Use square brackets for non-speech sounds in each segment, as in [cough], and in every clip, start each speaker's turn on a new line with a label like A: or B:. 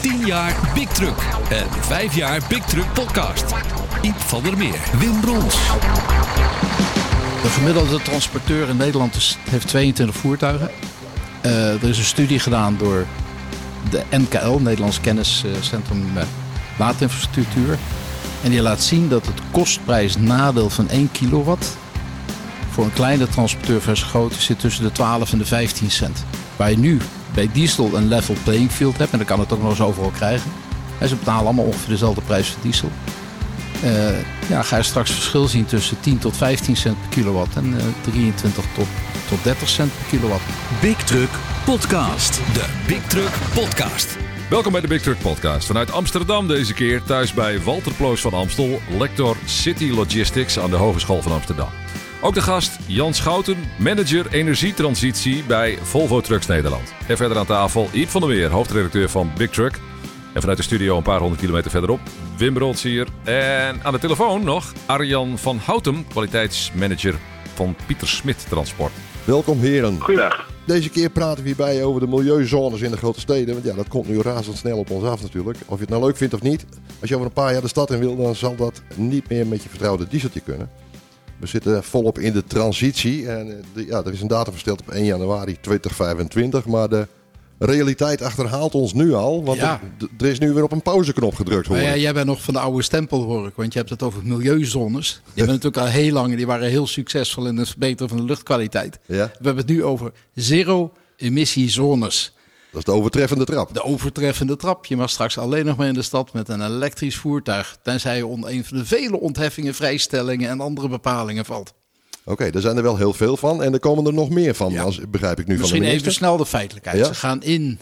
A: 10 jaar Big Truck en 5 jaar Big Truck Podcast. Iep van der Meer, Wim Brons.
B: De gemiddelde transporteur in Nederland heeft 22 voertuigen. Uh, er is een studie gedaan door de NKL, Nederlands Kenniscentrum uh, Wateninfrastructuur. En die laat zien dat het kostprijs-nadeel van 1 kilowatt voor een kleine transporteur versus grote zit tussen de 12 en de 15 cent. Waar je nu bij diesel een level playing field hebt, en dan kan het ook nog eens overal krijgen. En ze betalen allemaal ongeveer dezelfde prijs voor diesel. Uh, ja, ga je straks verschil zien tussen 10 tot 15 cent per kilowatt en uh, 23 tot, tot 30 cent per kilowatt.
A: Big Truck Podcast. De Big Truck Podcast.
C: Welkom bij de Big Truck Podcast. Vanuit Amsterdam deze keer, thuis bij Walter Ploos van Amstel, lector City Logistics aan de Hogeschool van Amsterdam. Ook de gast Jan Schouten, manager energietransitie bij Volvo Trucks Nederland. En verder aan tafel Iep van der Meer, hoofdredacteur van Big Truck. En vanuit de studio een paar honderd kilometer verderop, Wim Brods hier. En aan de telefoon nog Arjan van Houtem, kwaliteitsmanager van Pieter Smit Transport.
D: Welkom heren.
E: Goedendag.
D: Deze keer praten we hierbij over de milieuzones in de grote steden. Want ja, dat komt nu razendsnel op ons af natuurlijk. Of je het nou leuk vindt of niet. Als je over een paar jaar de stad in wil, dan zal dat niet meer met je vertrouwde dieseltje kunnen. We zitten volop in de transitie. En de, ja, er is een datum versteld op 1 januari 2025. Maar de realiteit achterhaalt ons nu al. Want
B: Ja.
D: er, er is nu weer op een pauzeknop gedrukt. Hoor.
B: Ja, jij bent nog van de oude stempel, hoor ik. Want je hebt het over milieuzones. Die hebben natuurlijk al heel lang. Die waren heel succesvol in het verbeteren van de luchtkwaliteit.
D: Ja,
B: We hebben het nu over zero-emissiezones.
D: Dat is de overtreffende trap.
B: De overtreffende trap. Je mag straks alleen nog maar in de stad met een elektrisch voertuig. Tenzij je onder een van de vele ontheffingen, vrijstellingen en andere bepalingen valt.
D: Oké, daar zijn er wel heel veel van. En er komen er nog meer van,
B: Ja.
D: als, begrijp ik nu van
B: Misschien
D: de
B: even snel de feitelijkheid.
D: Ja.
B: Ze gaan in,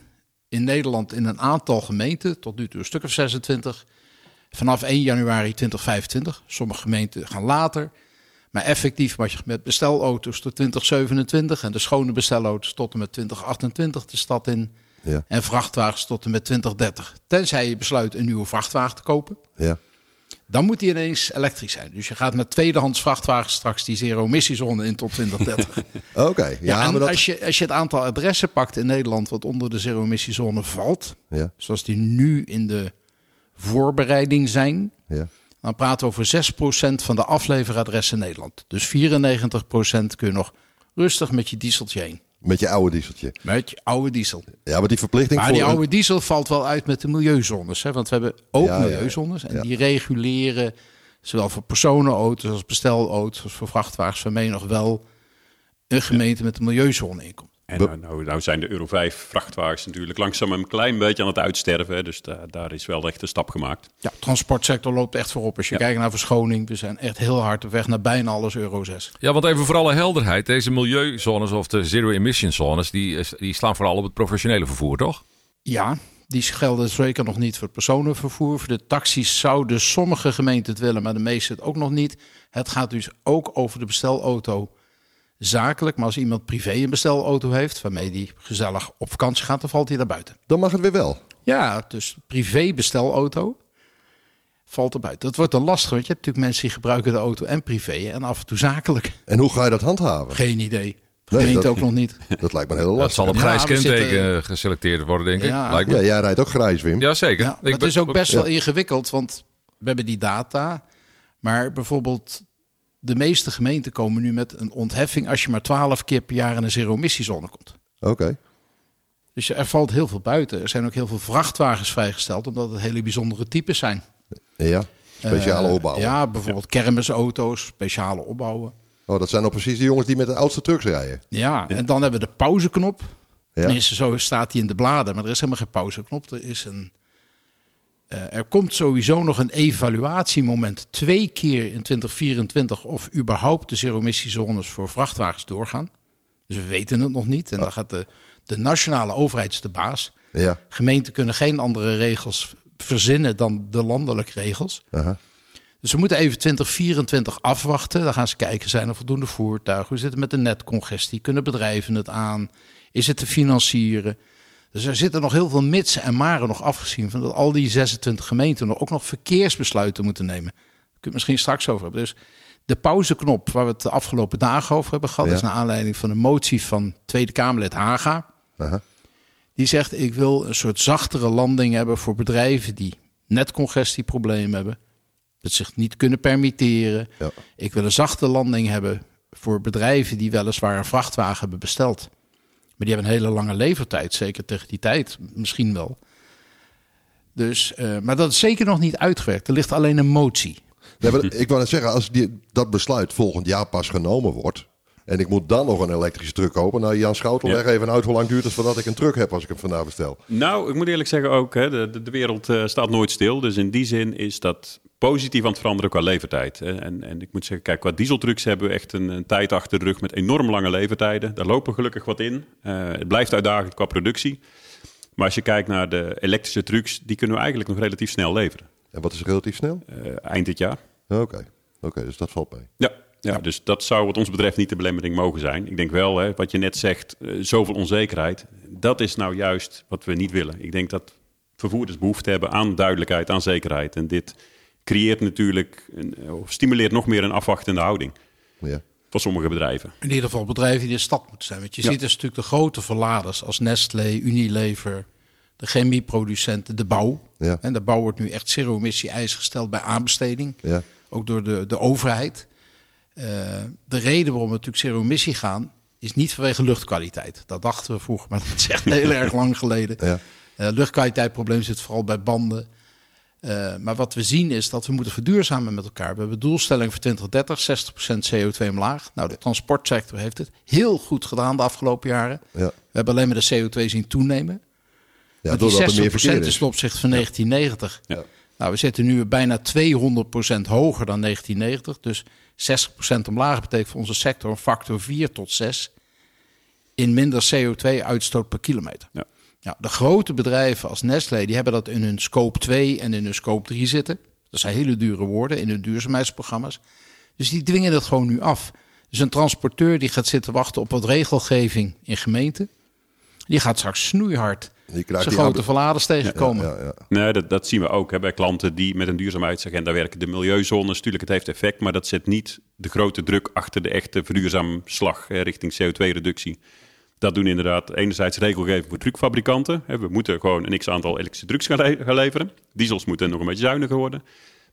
B: in Nederland in een aantal gemeenten, tot nu toe een stuk of 26, vanaf 1 januari 2025. Sommige gemeenten gaan later. Maar effectief mag je met bestelauto's tot 2027 en de schone bestelauto's tot en met 2028 de stad in.
D: Ja,
B: En vrachtwagens tot en met 2030. Tenzij je besluit een nieuwe vrachtwagen te kopen.
D: ja.
B: Dan moet die ineens elektrisch zijn. Dus je gaat met tweedehands vrachtwagens straks die zero-emissiezone in tot 2030. [laughs]
D: Oké, ja,
B: Ja, en
D: maar dat...
B: als, je, als je het aantal adressen pakt in Nederland wat onder de zero-emissiezone valt,
D: Ja,
B: zoals die nu in de voorbereiding zijn,
D: ja.
B: Dan praten we over 6% van de afleveradressen in Nederland. Dus 94% kun je nog rustig met je dieseltje heen.
D: Met je oude dieseltje.
B: Met je oude diesel.
D: Ja, maar die verplichting
B: Maar
D: voor...
B: die oude diesel valt wel uit met de milieuzones. Hè? Want we hebben ook
D: Ja, ja, ja.
B: milieuzones. En die reguleren zowel voor personenauto's als bestelauto's als voor vrachtwagens. Waarmee nog wel een gemeente met een milieuzone inkomt.
E: En nou, nou, nou zijn de Euro 5 vrachtwagens natuurlijk langzaam een klein beetje aan het uitsterven. hè, Dus daar, daar is wel echt een stap gemaakt.
B: Ja, de transportsector loopt echt voorop. Als je
E: Ja.
B: kijkt naar verschoning, we zijn echt heel hard op weg naar bijna alles Euro 6.
C: Ja, want even voor alle helderheid. Deze milieuzones of de zero-emission zones, die, die slaan vooral op het professionele vervoer, toch?
B: Ja, die gelden zeker nog niet voor het personenvervoer. Voor de taxis zouden sommige gemeenten het willen, maar de meeste het ook nog niet. Het gaat dus ook over de bestelauto zakelijk. Maar als iemand privé een bestelauto heeft, waarmee die gezellig op vakantie gaat, dan valt hij daar buiten.
D: Dan mag het weer wel.
B: Ja, dus privé bestelauto valt er buiten. Dat wordt dan lastig, want je hebt natuurlijk mensen die gebruiken de auto en privé en af en toe zakelijk.
D: En hoe ga je dat handhaven?
B: Geen idee.
D: Nee, dat-
B: ook nog niet. [laughs]
D: Dat lijkt me heel
C: Dat
D: lastig.
C: zal op grijs kenteken
B: zitten-
C: eh, geselecteerd worden, denk ik.
B: Ja.
C: Lijkt me.
D: Ja, jij rijdt ook grijs, Wim.
C: Jazeker.
B: Ja,
C: Ik
B: het
C: ben-
B: is ook best
D: ja.
B: wel ingewikkeld, want we hebben die data. Maar bijvoorbeeld de meeste gemeenten komen nu met een ontheffing als je maar 12 keer per jaar in een zero-emissiezone komt.
D: Oké.
B: Dus er valt heel veel buiten. Er zijn ook heel veel vrachtwagens vrijgesteld, omdat het hele bijzondere types zijn.
D: Ja, speciale
B: Eh,
D: opbouwen.
B: Ja, bijvoorbeeld kermisauto's, speciale opbouwen.
D: Oh, dat zijn nou precies de jongens die met de oudste trucks rijden.
B: Ja, en dan hebben we de pauzeknop.
D: Ja.
B: Tenminste, zo staat die in de bladen, maar er is helemaal geen pauzeknop. Er, is een, eh, er komt sowieso nog een evaluatiemoment twee keer in 2024 of überhaupt de zero-emissiezones voor vrachtwagens doorgaan. Dus we weten het nog niet. En dan gaat de, de nationale overheid de baas.
D: Ja.
B: Gemeenten kunnen geen andere regels verzinnen dan de landelijke regels. Dus we moeten even 2024 afwachten. Dan gaan ze kijken, zijn er voldoende voertuigen? Hoe zit het met de netcongestie? Kunnen bedrijven het aan? Is het te financieren? Dus er zitten nog heel veel mitsen en maren nog afgezien... van dat al die 26 gemeenten nog ook nog verkeersbesluiten moeten nemen. Daar kun je het misschien straks over hebben. Dus de pauzeknop waar we het de afgelopen dagen over hebben gehad...
D: Ja.
B: is naar aanleiding van een motie van Tweede Kamerlid Haga. Die zegt, ik wil een soort zachtere landing hebben voor bedrijven die netcongestieproblemen hebben. Dat zich niet kunnen permitteren.
D: Ja.
B: Ik wil een zachte landing hebben voor bedrijven die weliswaar een vrachtwagen hebben besteld. Maar die hebben een hele lange levertijd, zeker tegen die tijd misschien wel. Dus, eh, maar dat is zeker nog niet uitgewerkt. Er ligt alleen een motie.
D: Nee, maar ik wou net zeggen, als die, dat besluit volgend jaar pas genomen wordt. En ik moet dan nog een elektrische truck kopen. Nou, Jan Schoutel,
E: Ja.
D: leg even uit hoe lang duurt het voordat ik een truck heb als ik hem vandaag bestel.
E: Nou, ik moet eerlijk zeggen ook, hè, de, de, de wereld eh, staat nooit stil. Dus in die zin is dat positief aan het veranderen qua levertijd. En, en ik moet zeggen, kijk, qua dieseltrucks hebben we echt een, een tijd achter de rug met enorm lange levertijden. Daar lopen gelukkig wat in. Eh, het blijft uitdagend qua productie. Maar als je kijkt naar de elektrische trucks, die kunnen we eigenlijk nog relatief snel leveren.
D: En wat is relatief snel?
E: Eh, eind dit jaar.
D: Oké, oké, dus dat valt mee.
E: Ja, ja, dus dat zou wat ons betreft niet de belemmering mogen zijn. Ik denk wel, hè, wat je net zegt, eh, zoveel onzekerheid. Dat is nou juist wat we niet willen. Ik denk dat vervoerders behoefte hebben aan duidelijkheid, aan zekerheid. En dit creëert natuurlijk, een, eh, of stimuleert nog meer een afwachtende houding
D: Ja.
E: van sommige bedrijven.
B: In ieder geval bedrijven die in de stad moeten zijn. Want je
E: Ja.
B: ziet dus natuurlijk de grote verladers als Nestlé, Unilever, de chemieproducenten, de bouw.
D: Ja.
B: En de bouw wordt nu echt zero-emissie eis gesteld bij aanbesteding.
D: Ja.
B: Ook door de, de overheid. Eh, de reden waarom we natuurlijk zero-emissie gaan, is niet vanwege luchtkwaliteit. Dat dachten we vroeger, maar dat is echt heel [laughs] erg lang geleden.
D: Ja.
B: Eh, luchtkwaliteitprobleem zit vooral bij banden. Eh, maar wat we zien is dat we moeten verduurzamen met elkaar. We hebben doelstelling voor 2030, 60% CO2 omlaag. Nou, de transportsector heeft het heel goed gedaan de afgelopen jaren.
D: Ja.
B: We hebben alleen maar de CO2 zien toenemen.
D: Ja,
B: Want die
D: doordat er meer
B: 60%
D: verkeer
B: is
D: is.
B: ten opzichte van 1990.
E: Ja.
B: Nou, we zitten nu bijna 200% hoger dan 1990. Dus 60% omlaag betekent voor onze sector een factor 4 tot 6 in minder CO2-uitstoot per kilometer.
E: Ja.
B: Nou, de grote bedrijven als Nestlé, die hebben dat in hun scope 2 en in hun scope 3 zitten. Dat zijn hele dure woorden in hun duurzaamheidsprogramma's. Dus die dwingen dat gewoon nu af. Dus een transporteur die gaat zitten wachten op wat regelgeving in gemeenten. Die gaat straks snoeihard
D: Die
B: zijn grote verladers tegenkomen.
D: Ja, ja.
E: Nee, dat, dat zien we ook hè, bij klanten die met een duurzaamheidsagenda werken. De milieuzones, natuurlijk, het heeft effect, maar dat zet niet de grote druk achter de echte verduurzaamslag hè, richting CO2-reductie. Dat doen inderdaad enerzijds regelgeving voor truckfabrikanten. We moeten gewoon een x-aantal elektrische trucks gaan, le- gaan leveren. Diesels moeten nog een beetje zuiniger worden.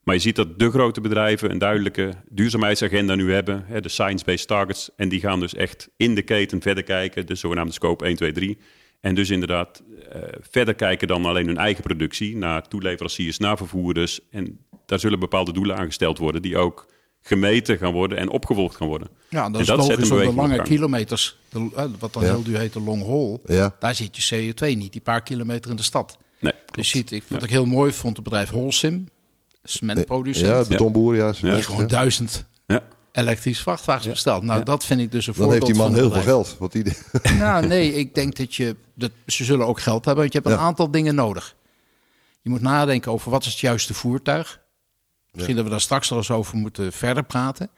E: Maar je ziet dat de grote bedrijven een duidelijke duurzaamheidsagenda nu hebben. De science-based targets. En die gaan dus echt in de keten verder kijken. De zogenaamde scope 1, 2, 3. En dus inderdaad eh, verder kijken dan alleen hun eigen productie. Naar toeleveranciers, naar vervoerders. En daar zullen bepaalde doelen aangesteld worden. Die ook gemeten gaan worden en opgevolgd gaan worden.
B: Ja, dat
E: En
B: is
E: dat zet
B: logisch op de lange kilometers, de, wat dan
D: Ja.
B: heel duur heet de long haul.
D: Ja.
B: Daar zit je CO2 niet, die paar kilometer in de stad.
E: Nee,
B: Dus
E: klopt.
B: je ziet, ik, wat ik heel mooi vond, het bedrijf Holcim, cementproducent,
D: Ja, betonboer, ja.
E: Ja.
B: die gewoon duizend
E: Ja.
B: elektrische vrachtwagens besteld. Nou, dat vind ik dus een
D: Dan heeft
B: voorbeeld
D: die man heel veel geld. Want die, [laughs]
B: Nou, nee, ik denk dat je, dat, ze zullen ook geld hebben, want je hebt een aantal dingen nodig. Je moet nadenken over wat is het juiste voertuig. Misschien dat we daar straks al eens over moeten verder praten.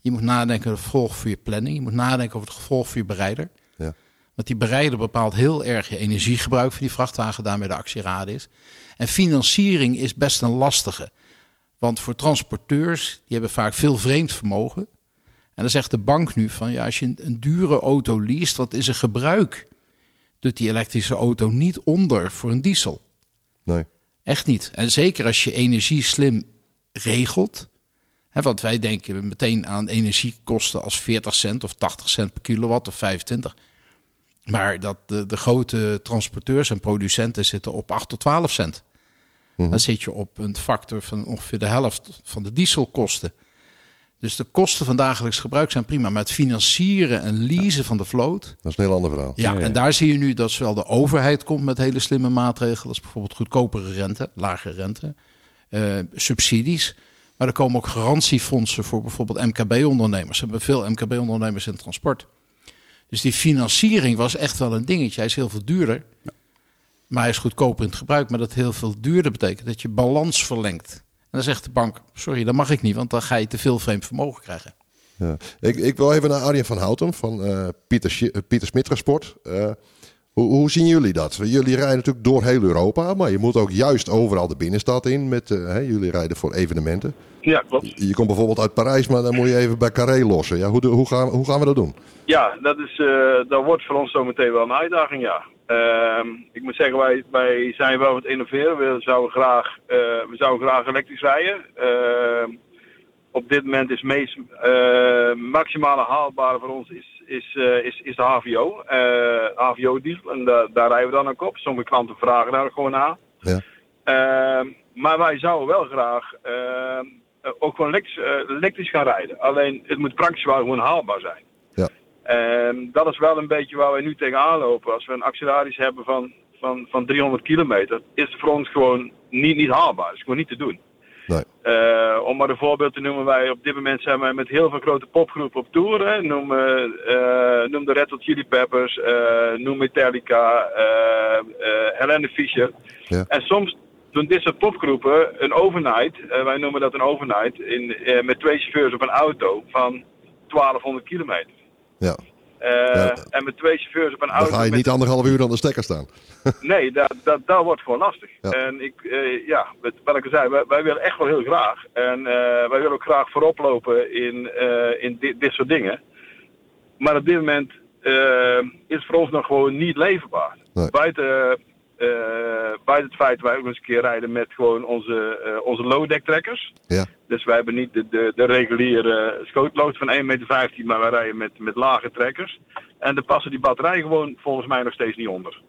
B: Je moet nadenken over het gevolg voor je planning. Je moet nadenken over het gevolg voor je bereider.
D: ja.
B: Want die bereider bepaalt heel erg je energiegebruik van die vrachtwagen, daarmee de actieradius. En financiering is best een lastige. Want voor transporteurs, die hebben vaak veel vreemd vermogen. En dan zegt de bank nu van, ja, als je een, een dure auto leest, wat is er gebruik? Doet die elektrische auto niet onder voor een diesel.
D: Nee.
B: Echt niet. En zeker als je energie slim regelt. Hè, want wij denken meteen aan energiekosten als 40 cent of 80 cent per kilowatt of 25. Maar dat de, de grote transporteurs en producenten zitten op 8 tot 12 cent. Dan zit je op een factor van ongeveer de helft van de dieselkosten. Dus de kosten van dagelijks gebruik zijn prima. Maar het financieren en leasen van de vloot.
D: Dat is een heel ander verhaal.
B: Ja,
E: Ja, ja.
B: en daar zie je nu dat zowel de overheid komt met hele slimme maatregelen, als bijvoorbeeld goedkopere rente, lage rente, subsidies. Maar er komen ook garantiefondsen voor bijvoorbeeld MKB-ondernemers. We hebben veel MKB-ondernemers in transport. Dus die financiering was echt wel een dingetje. Hij is heel veel duurder, maar hij is goedkoper in het gebruik. Maar dat heel veel duurder betekent dat je balans verlengt. En dan zegt de bank, sorry, dat mag ik niet, want dan ga je te veel vreemd vermogen krijgen.
D: Ja. Ik, ik wil even naar Arjen van Houten van eh, Pieter, eh, Pieter Smit Transport. Eh, hoe, hoe zien jullie dat? Jullie rijden natuurlijk door heel Europa, maar je moet ook juist overal de binnenstad in. Met, eh, jullie rijden voor evenementen.
F: Ja, klopt.
D: Je komt bijvoorbeeld uit Parijs, maar dan moet je even bij Carré lossen. Ja, hoe, hoe, gaan, hoe gaan we dat doen?
F: Ja, dat, is, eh, dat wordt voor ons zo meteen wel een uitdaging, ja. Ehm, ik moet zeggen, wij, wij zijn wel wat innoveren. We zouden graag, eh, we zouden graag elektrisch rijden. Ehm, op dit moment is het meest maximale haalbare voor ons is, is, eh, is, is de HVO. eh HVO diesel. En da- daar rijden we dan ook op. Sommige klanten vragen daar gewoon aan.
D: Ja.
F: Ehm, maar wij zouden wel graag ehm, eh, ook gewoon elektrisch, eh, elektrisch gaan rijden. Alleen het moet praktisch wel gewoon haalbaar zijn.
D: Ja.
F: En dat is wel een beetje waar wij nu tegenaan lopen. Als we een acceleratie hebben van, van, van 300 kilometer, is het voor ons gewoon niet, niet haalbaar. Het is gewoon niet te doen.
D: Nee.
F: Eh, om maar een voorbeeld te noemen, wij op dit moment zijn wij met heel veel grote popgroepen op tour. Hè. Noem, eh, noem de Red Hot Chili Peppers, eh, noem Metallica, eh eh Helene Fischer.
D: Ja.
F: En soms doen dit soort popgroepen een overnight, eh, wij noemen dat een overnight, in, eh, met twee chauffeurs op een auto van 1200 kilometer.
D: Ja.
F: Eh,
D: Ja.
F: En met twee chauffeurs op een
D: Dan
F: auto.
D: ga je niet anderhalf uur aan de stekker staan. [laughs]
F: Nee, dat, dat, dat wordt gewoon lastig.
D: Ja.
F: En ik, eh, ja, wat, ik al zei, wij, wij willen echt wel heel graag. En eh, wij willen ook graag voorop lopen in, in dit, dit soort dingen. Maar op dit moment eh, is het voor ons nog gewoon niet leverbaar.
D: Nee.
F: Buiten, buiten het feit dat wij ook eens een keer rijden met gewoon onze, eh onze low-deck trekkers.
D: Ja.
F: Dus wij hebben niet de, de, de reguliere schootlood van 1,15 meter, maar wij rijden met, met lage trekkers. En daar passen die batterijen gewoon volgens mij nog steeds niet onder.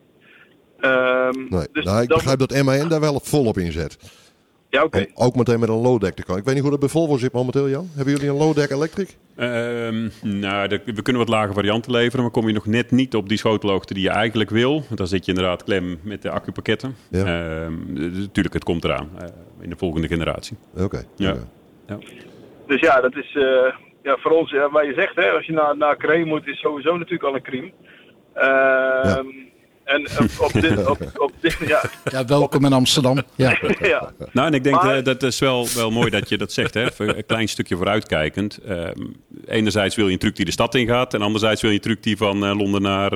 F: Ehm,
D: Nee.
F: dus
D: nou, ik
F: dat-
D: begrijp dat MAN daar wel volop in zet.
F: Ja, oké.
D: Om ook meteen met een low deck te komen. Ik weet niet hoe dat bij Volvo zit momenteel, Jan. Hebben jullie een low deck electric?
E: Ehm, nou, de- we kunnen wat lage varianten leveren, maar kom je nog net niet op die schotelhoogte die je eigenlijk wil. Want dan zit je inderdaad klem met de accupakketten.
D: Ja.
E: Ehm, dus natuurlijk, het komt eraan eh, in de volgende generatie.
D: Oké.
E: Ja.
F: Dus ja, dat is eh, ja, voor ons, ja, wat je zegt, hè, als je naar, naar Cree moet, is sowieso natuurlijk al een crime. Ehm, En op, op dit, [laughs] op, op dit, ja,
B: Ja, welkom in Amsterdam. Ja. [laughs]
F: ja.
E: Nou, en ik denk
F: Maar-
E: eh, dat is wel, wel mooi dat je dat zegt. Hè? Even Een klein stukje vooruitkijkend. Ehm, enerzijds wil je een truc die de stad ingaat. En anderzijds wil je een truc die van eh, Londen naar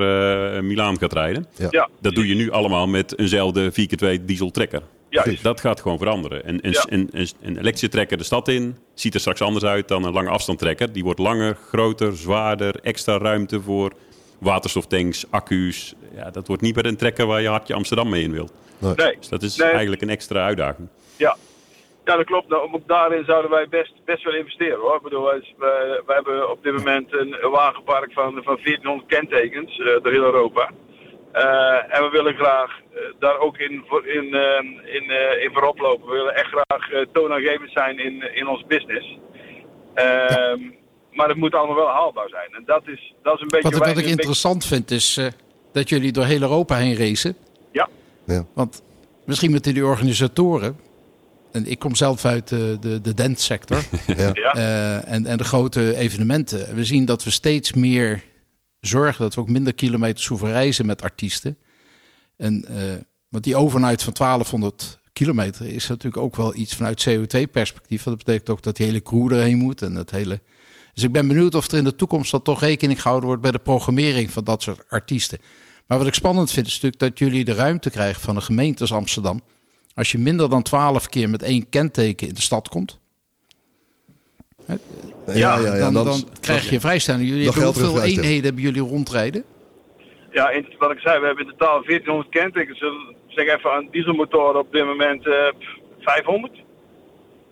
E: eh Milaan gaat rijden.
F: ja,
E: Dat doe je nu allemaal met eenzelfde 4x2 diesel trekker.
F: juist.
E: Dat gaat gewoon veranderen. En een,
F: Ja.
E: een, een, een elektrische trekker de stad in ziet er straks anders uit dan een lange afstand trekker. Die wordt langer, groter, zwaarder, extra ruimte voor waterstoftanks, accu's. Ja, dat wordt niet meer een trekker waar je hartje Amsterdam mee in wilt.
F: Nee.
E: Dus dat is
F: Nee.
E: eigenlijk een extra uitdaging.
F: Ja. ja, dat klopt. Nou, ook daarin zouden wij best, best wel investeren hoor. Ik bedoel, wij, hebben op dit moment een, wagenpark van, van 1400 kentekens eh, door heel Europa. Eh, en we willen graag eh, daar ook in, voor, in, in, eh, in voorop lopen. We willen echt graag toonaangevend zijn in, in ons business. Ehm, Maar het moet allemaal wel haalbaar zijn. En dat is, dat is een beetje...
B: Wat, wat ik
F: beetje-
B: interessant vind is eh, dat jullie door heel Europa heen racen.
F: Ja,
B: Want misschien moeten die organisatoren... En ik kom zelf uit de, de, de danssector. [laughs]
D: Ja.
F: ja.
B: eh, en, en de grote evenementen. We zien dat we steeds meer zorgen dat we ook minder kilometers hoeven reizen met artiesten. En, eh, want die overnight van 1200 kilometer is natuurlijk ook wel iets vanuit CO2-perspectief. Want dat betekent ook dat die hele crew erheen moet. En het hele... Dus ik ben benieuwd of er in de toekomst dan toch rekening gehouden wordt bij de programmering van dat soort artiesten. Maar wat ik spannend vind is natuurlijk dat jullie de ruimte krijgen van de gemeente als Amsterdam. Als je minder dan 12 keer met één kenteken in de stad komt,
D: Ja, ja, ja.
B: dan,
D: dat
B: krijg je vrijstelling. Jullie
D: dat
B: hebben hoeveel eenheden hebben jullie rondrijden?
F: Ja, in, wat ik zei, we hebben in totaal 1400 kentekens. Dus Zeg even aan dieselmotoren op dit moment eh, 500.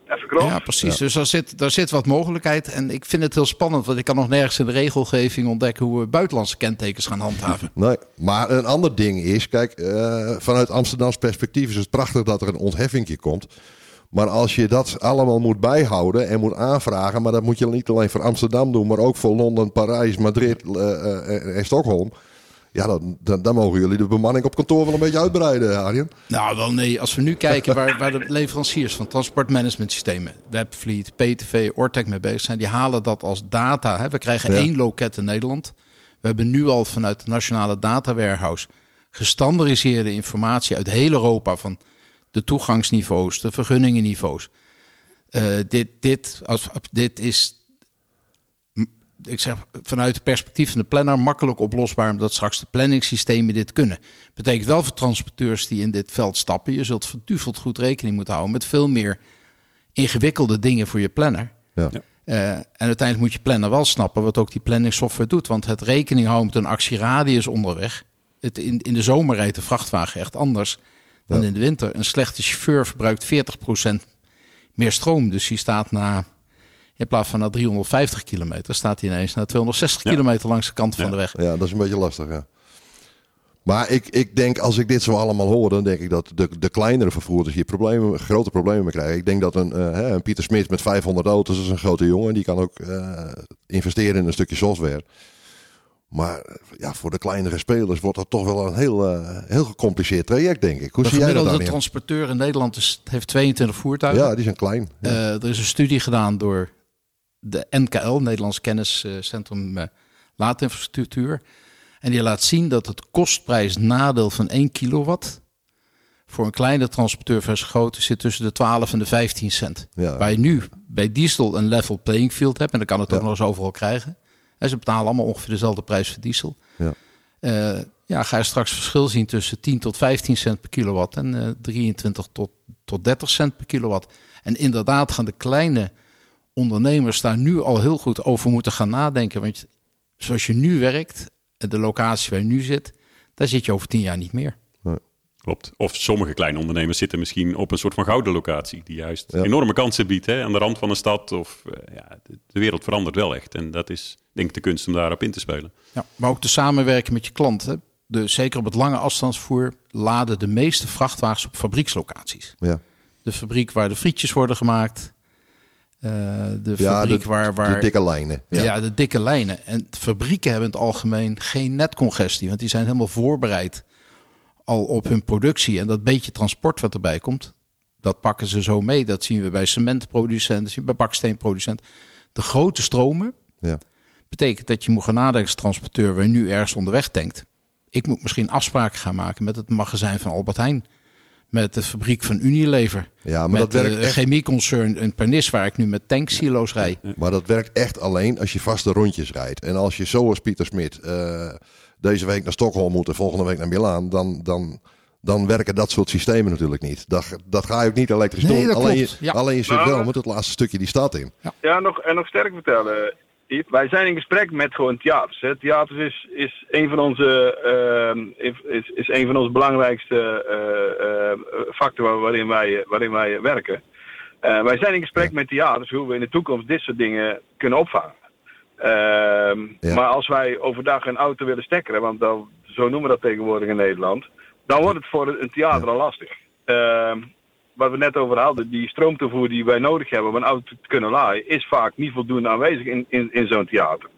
F: Even groot.
B: Ja, precies. Dus daar zit, daar zit wat mogelijkheid. En ik vind het heel spannend, want ik kan nog nergens in de regelgeving ontdekken hoe we buitenlandse kentekens gaan handhaven.
D: Nee, maar een ander ding is, kijk, eh, vanuit Amsterdams perspectief is het prachtig dat er een ontheffingje komt. Maar als je dat allemaal moet bijhouden en moet aanvragen, maar dat moet je niet alleen voor Amsterdam doen, maar ook voor Londen, Parijs, Madrid eh, eh, en Stockholm. Ja, dan, dan, dan mogen jullie de bemanning op kantoor wel een beetje uitbreiden, Arjen.
B: Nou, wel nee. Als we nu kijken waar, waar de leveranciers van transportmanagementsystemen, Webfleet, PTV, Ortec mee bezig zijn, die halen dat als data. Hè. We krijgen
D: Ja.
B: één loket in Nederland. We hebben nu al vanuit de Nationale Data Warehouse gestandardiseerde informatie uit heel Europa van de toegangsniveaus, de vergunningenniveaus. Eh, dit, dit, als, dit is ik zeg vanuit het perspectief van de planner makkelijk oplosbaar, omdat straks de planningssystemen dit kunnen. Betekent wel voor transporteurs die in dit veld stappen, je zult verduveld goed rekening moeten houden met veel meer ingewikkelde dingen voor je planner.
D: Ja.
E: Ja.
B: Eh, en uiteindelijk moet je planner wel snappen wat ook die planningssoftware doet. Want het rekening houden met een actieradius onderweg, Het, in, in de zomer rijdt de vrachtwagen echt anders dan in de winter. Een slechte chauffeur verbruikt 40% meer stroom. Dus die staat na, in plaats van naar 350 kilometer, staat hij ineens naar 260
E: Ja.
B: kilometer langs de kant van de weg.
D: Ja, dat is een beetje lastig, ja. Maar ik, ik denk, als ik dit zo allemaal hoor, dan denk ik dat de, de kleinere vervoerders hier problemen, grote problemen mee krijgen. Ik denk dat een, eh, hè, een Pieter Smit met 500 auto's, dat is een grote jongen, die kan ook eh, investeren in een stukje software. Maar ja, voor de kleinere spelers wordt dat toch wel een heel, eh, heel gecompliceerd traject, denk ik. Hoe
B: De
D: zie jij dat dan? in?
B: transporteur in Nederland is, heeft 22 voertuigen.
D: Ja, die zijn klein. Ja.
B: Eh, er is een studie gedaan door de NKL, Nederlands Kenniscentrum eh, Laadinfrastructuur. En die laat zien dat het kostprijs-nadeel van 1 kilowatt voor een kleine transporteur versus grote zit tussen de 12 en de 15 cent.
D: Ja.
B: Waar je nu bij diesel een level playing field hebt, en dan kan het ook
D: Ja.
B: nog eens overal krijgen. En ze betalen allemaal ongeveer dezelfde prijs voor diesel.
D: Ja.
B: Eh, ja, ga je straks verschil zien tussen 10 tot 15 cent per kilowatt en eh, 23 tot, tot 30 cent per kilowatt. En inderdaad gaan de kleine ondernemers daar nu al heel goed over moeten gaan nadenken. Want zoals je nu werkt, en de locatie waar je nu zit, daar zit je over 10 jaar niet meer.
E: Klopt. Of sommige kleine ondernemers zitten misschien op een soort van gouden locatie. Die juist
D: Ja.
E: enorme kansen biedt hè, aan de rand van een stad. Of, eh, ja, de, de wereld verandert wel echt. En dat is denk ik de kunst om daarop in te spelen.
B: Ja, maar ook te samenwerken met je klanten. De, zeker op het lange afstandsvoer laden de meeste vrachtwagens op fabriekslocaties.
D: ja.
B: De fabriek waar de frietjes worden gemaakt. Eh, de
D: Ja,
B: fabriek
D: de,
B: waar, waar
D: de dikke lijnen.
B: Ja. de dikke lijnen. En fabrieken hebben in het algemeen geen netcongestie, want die zijn helemaal voorbereid al op hun productie. En dat beetje transport wat erbij komt, dat pakken ze zo mee. Dat zien we bij cementproducenten, zien we bij baksteenproducenten. De grote stromen
D: Ja.
B: betekent dat je moet gaan nadenken als transporteur waar je nu ergens onderweg denkt. Ik moet misschien afspraken gaan maken met het magazijn van Albert Heijn. Met de fabriek van Unilever.
D: Ja, maar
B: met
D: dat werkt
B: de
D: echt-
B: chemieconcern in Pernis, waar ik nu met tanksilo's rij.
D: Maar dat werkt echt alleen als je vaste rondjes rijdt. En als je zoals Pieter Smit eh, deze week naar Stockholm moet en volgende week naar Milaan, dan, dan, dan werken dat soort systemen natuurlijk niet. Dat, dat ga je ook niet elektrisch
B: Nee,
D: doen.
B: dat
D: alleen, je,
B: Ja.
D: alleen je zit
F: Nou,
D: wel met het laatste stukje die stad in.
F: Ja, nog, en nog sterk vertellen. Wij zijn in gesprek met gewoon theaters. Hè. Theaters is, is een van onze, ehm, is, is een van onze belangrijkste eh, factoren waarin wij, waarin wij werken. Eh, wij zijn in gesprek met theaters hoe we in de toekomst dit soort dingen kunnen opvangen. Ehm,
D: Ja.
F: Maar als wij overdag een auto willen stekkeren, want dan, zo noemen we dat tegenwoordig in Nederland, dan wordt het voor een theater al lastig. Wat we net over hadden, die stroomtoevoer die wij nodig hebben om een auto te kunnen laaien, is vaak niet voldoende aanwezig in, in, in zo'n theater.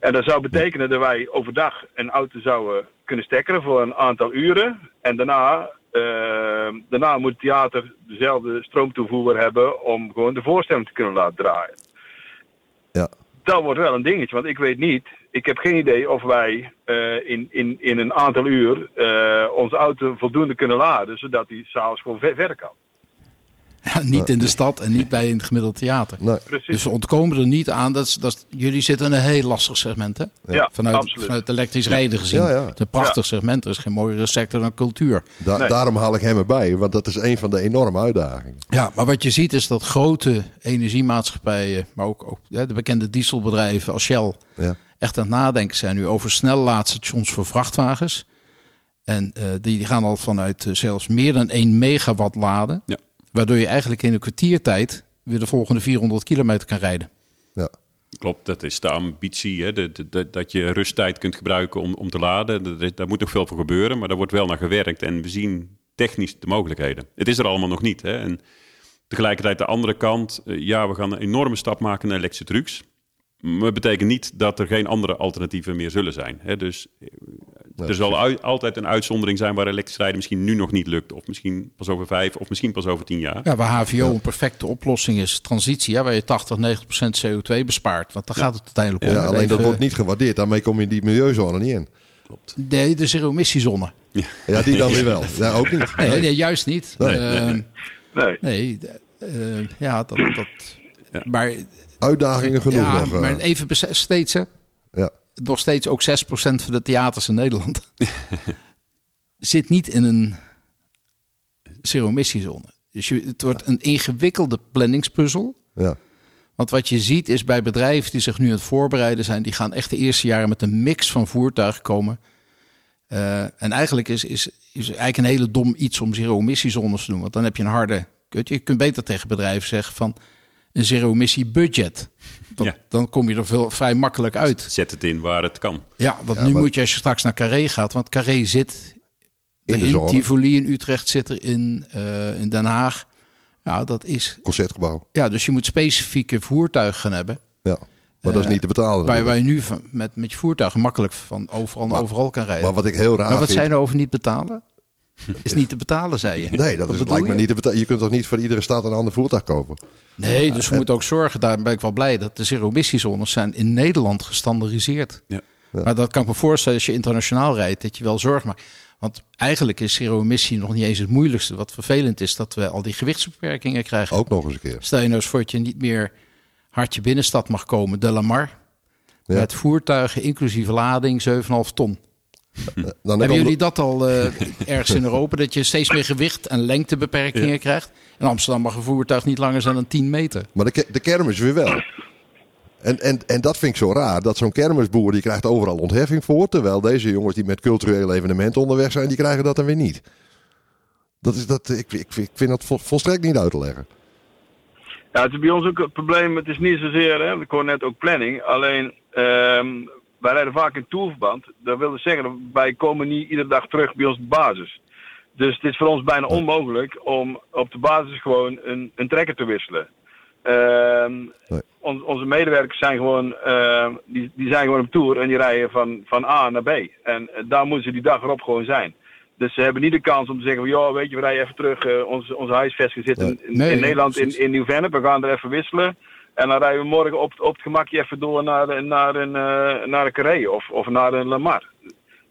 F: En dat zou betekenen dat wij overdag een auto zouden kunnen stekkeren voor een aantal uren. En daarna, ehm, daarna moet het theater dezelfde stroomtoevoer hebben om gewoon de voorstelling te kunnen laten draaien.
D: Ja.
F: Dat wordt wel een dingetje, want ik weet niet, ik heb geen idee of wij eh, in, in, in een aantal uur eh, onze auto voldoende kunnen laden, zodat die s'avonds gewoon ver, verder kan.
B: Ja, niet in de stad en niet bij een gemiddeld theater.
D: Nee.
B: Dus we ontkomen er niet aan. Dat, is- dat, is- jullie zitten in een heel lastig segment, hè?
F: ja,
B: Vanuit,
F: absoluut.
B: vanuit elektrisch rijden gezien.
D: Ja, ja.
B: Het is een prachtig segment. Er is geen mooiere sector dan cultuur.
D: Da-
F: Nee.
D: Daarom haal ik hem erbij, want dat is een van de enorme uitdagingen.
B: Ja, maar wat je ziet is dat grote energiemaatschappijen, maar ook, ook hè, de bekende dieselbedrijven als Shell,
D: Ja.
B: echt aan het nadenken zijn nu over snellaadstations voor vrachtwagens. En eh, die, die gaan al vanuit eh, zelfs meer dan 1 megawatt laden.
E: Ja.
B: Waardoor je eigenlijk in een kwartiertijd weer de volgende 400 kilometer kan rijden.
D: Ja.
E: Klopt, dat is de ambitie. Hè? De, de- de- dat je rusttijd kunt gebruiken om, om te laden. Daar moet nog veel voor gebeuren, maar daar wordt wel naar gewerkt. En we zien technisch de mogelijkheden. Het is er allemaal nog niet. Hè? En tegelijkertijd de andere kant. eh, ja, we gaan een enorme stap maken naar elektrische trucks. Maar dat betekent niet dat er geen andere alternatieven meer zullen zijn. Hè? Dus eh, er zal altijd een uitzondering zijn waar elektrisch rijden misschien nu nog niet lukt. Of misschien pas over vijf, of misschien pas over tien jaar.
B: Ja, waar HVO een perfecte oplossing is, transitie, hè, waar je 80, 90 procent CO2 bespaart. Want daar gaat het uiteindelijk om.
D: Ja, alleen dat wordt niet gewaardeerd. Daarmee kom je in die milieuzone niet in.
B: Nee, de zero-emissiezone.
D: Ja, die dan weer wel. [laughs] Ja, ook niet.
B: Nee, nee, juist niet.
D: Nee.
B: Ehm,
F: Nee.
B: nee, eh, ja, dat... dat
E: Ja.
B: Maar,
D: Uitdagingen genoeg
B: ja,
D: nog. eh.
B: maar even steeds, hè.
D: ja.
B: Nog steeds ook 6% van de theaters in Nederland [laughs] zit niet in een zero-emissiezone. Dus je, het wordt een ingewikkelde planningspuzzel.
D: Ja.
B: Want wat je ziet is bij bedrijven die zich nu aan het voorbereiden zijn, die gaan echt de eerste jaren met een mix van voertuigen komen. Uh, en eigenlijk is, is, is eigenlijk een hele dom iets om zero-emissiezones te doen. Want dan heb je een harde kut. Je kunt beter tegen bedrijven zeggen van een zero-emissie budget. Dan,
E: Ja.
B: dan kom je er veel, vrij makkelijk uit.
E: Zet het in waar het kan.
B: Ja, want
D: Ja,
B: nu
D: maar-
B: moet je als je straks naar Carré gaat. Want Carré zit
D: In de
B: in. Tivoli in Utrecht, zit er in, eh, in Den Haag. Ja, dat is...
D: Concertgebouw.
B: Ja, dus je moet specifieke voertuigen gaan hebben.
D: Ja. Maar dat is niet te betalen.
B: Waar, waar je nu van, met, met je voertuig gemakkelijk van overal naar overal kan rijden.
D: Maar wat ik heel raar
B: Maar wat
D: vind...
B: zijn er over niet betalen? Is niet te betalen, zei je.
D: Nee, dat is,
B: bedoel
D: lijkt me niet te betalen. Je kunt toch niet voor iedere stad een ander voertuig kopen?
B: Nee, dus we moeten ook zorgen, daar ben ik wel blij, dat de zero-emissiezones zijn in Nederland gestandardiseerd.
E: Ja.
B: Maar dat kan ik me voorstellen als je internationaal rijdt, dat je wel zorg maakt. Want eigenlijk is zero-emissie nog niet eens het moeilijkste. Wat vervelend is, dat we al die gewichtsbeperkingen krijgen.
D: Ook nog eens een keer.
B: Stel je nou eens voor dat je niet meer hard je binnenstad mag komen, de Lamar.
D: Ja.
B: Met voertuigen, inclusief lading, 7,5 ton.
D: Dan
B: Hebben
D: heb
B: jullie dat al eh, ergens in Europa? Dat je steeds meer gewicht en lengtebeperkingen krijgt? In Amsterdam mag een voertuig niet langer zijn dan 10 meter.
D: Maar de, de kermis weer wel. En, en, en dat vind ik zo raar. Dat zo'n kermisboer die krijgt overal ontheffing voor. Terwijl deze jongens die met culturele evenementen onderweg zijn, die krijgen dat dan weer niet. Dat is dat, ik, ik, ik vind dat vol- volstrekt niet uit te leggen.
F: Ja, het is bij ons ook het probleem. Het is niet zozeer, hè, ik hoor net ook planning. Alleen, ehm, wij rijden vaak in tourverband. Dat wil dus zeggen, wij komen niet iedere dag terug bij ons basis. Dus het is voor ons bijna onmogelijk om op de basis gewoon een, een trekker te wisselen. Ehm,
D: Nee.
F: on- onze medewerkers zijn gewoon, ehm, die, die zijn gewoon op tour en die rijden van, van A naar B. En eh, daar moeten ze die dag erop gewoon zijn. Dus ze hebben niet de kans om te zeggen van, ja, weet je, we rijden even terug. eh, onze, onze huisvesting zit in,
B: Nee,
F: Nederland, in, in Nieuw-Vennep. We gaan er even wisselen. En dan rijden we morgen op, op het gemakje even door naar, naar, een, eh, naar een Carré of, of naar een Lamar.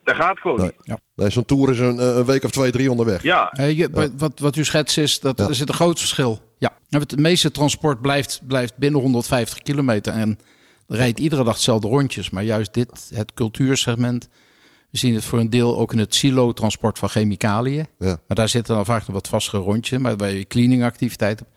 F: Dat gaat gewoon
D: Nee.
F: niet.
D: Nee, zo'n tour is een, een week of twee, drie onderweg.
F: Ja,
B: Eh, je- Wat, wat u schetst is dat
D: Ja.
B: er zit een groot verschil. Ja. Het meeste transport blijft, blijft binnen 150 kilometer. En er rijdt iedere dag hetzelfde rondjes. Maar juist dit, het cultuursegment. We zien het voor een deel ook in het silo-transport van chemicaliën.
D: Ja.
B: Maar daar zitten dan vaak nog wat vastere rondjes. Maar waar je cleaningactiviteit hebt.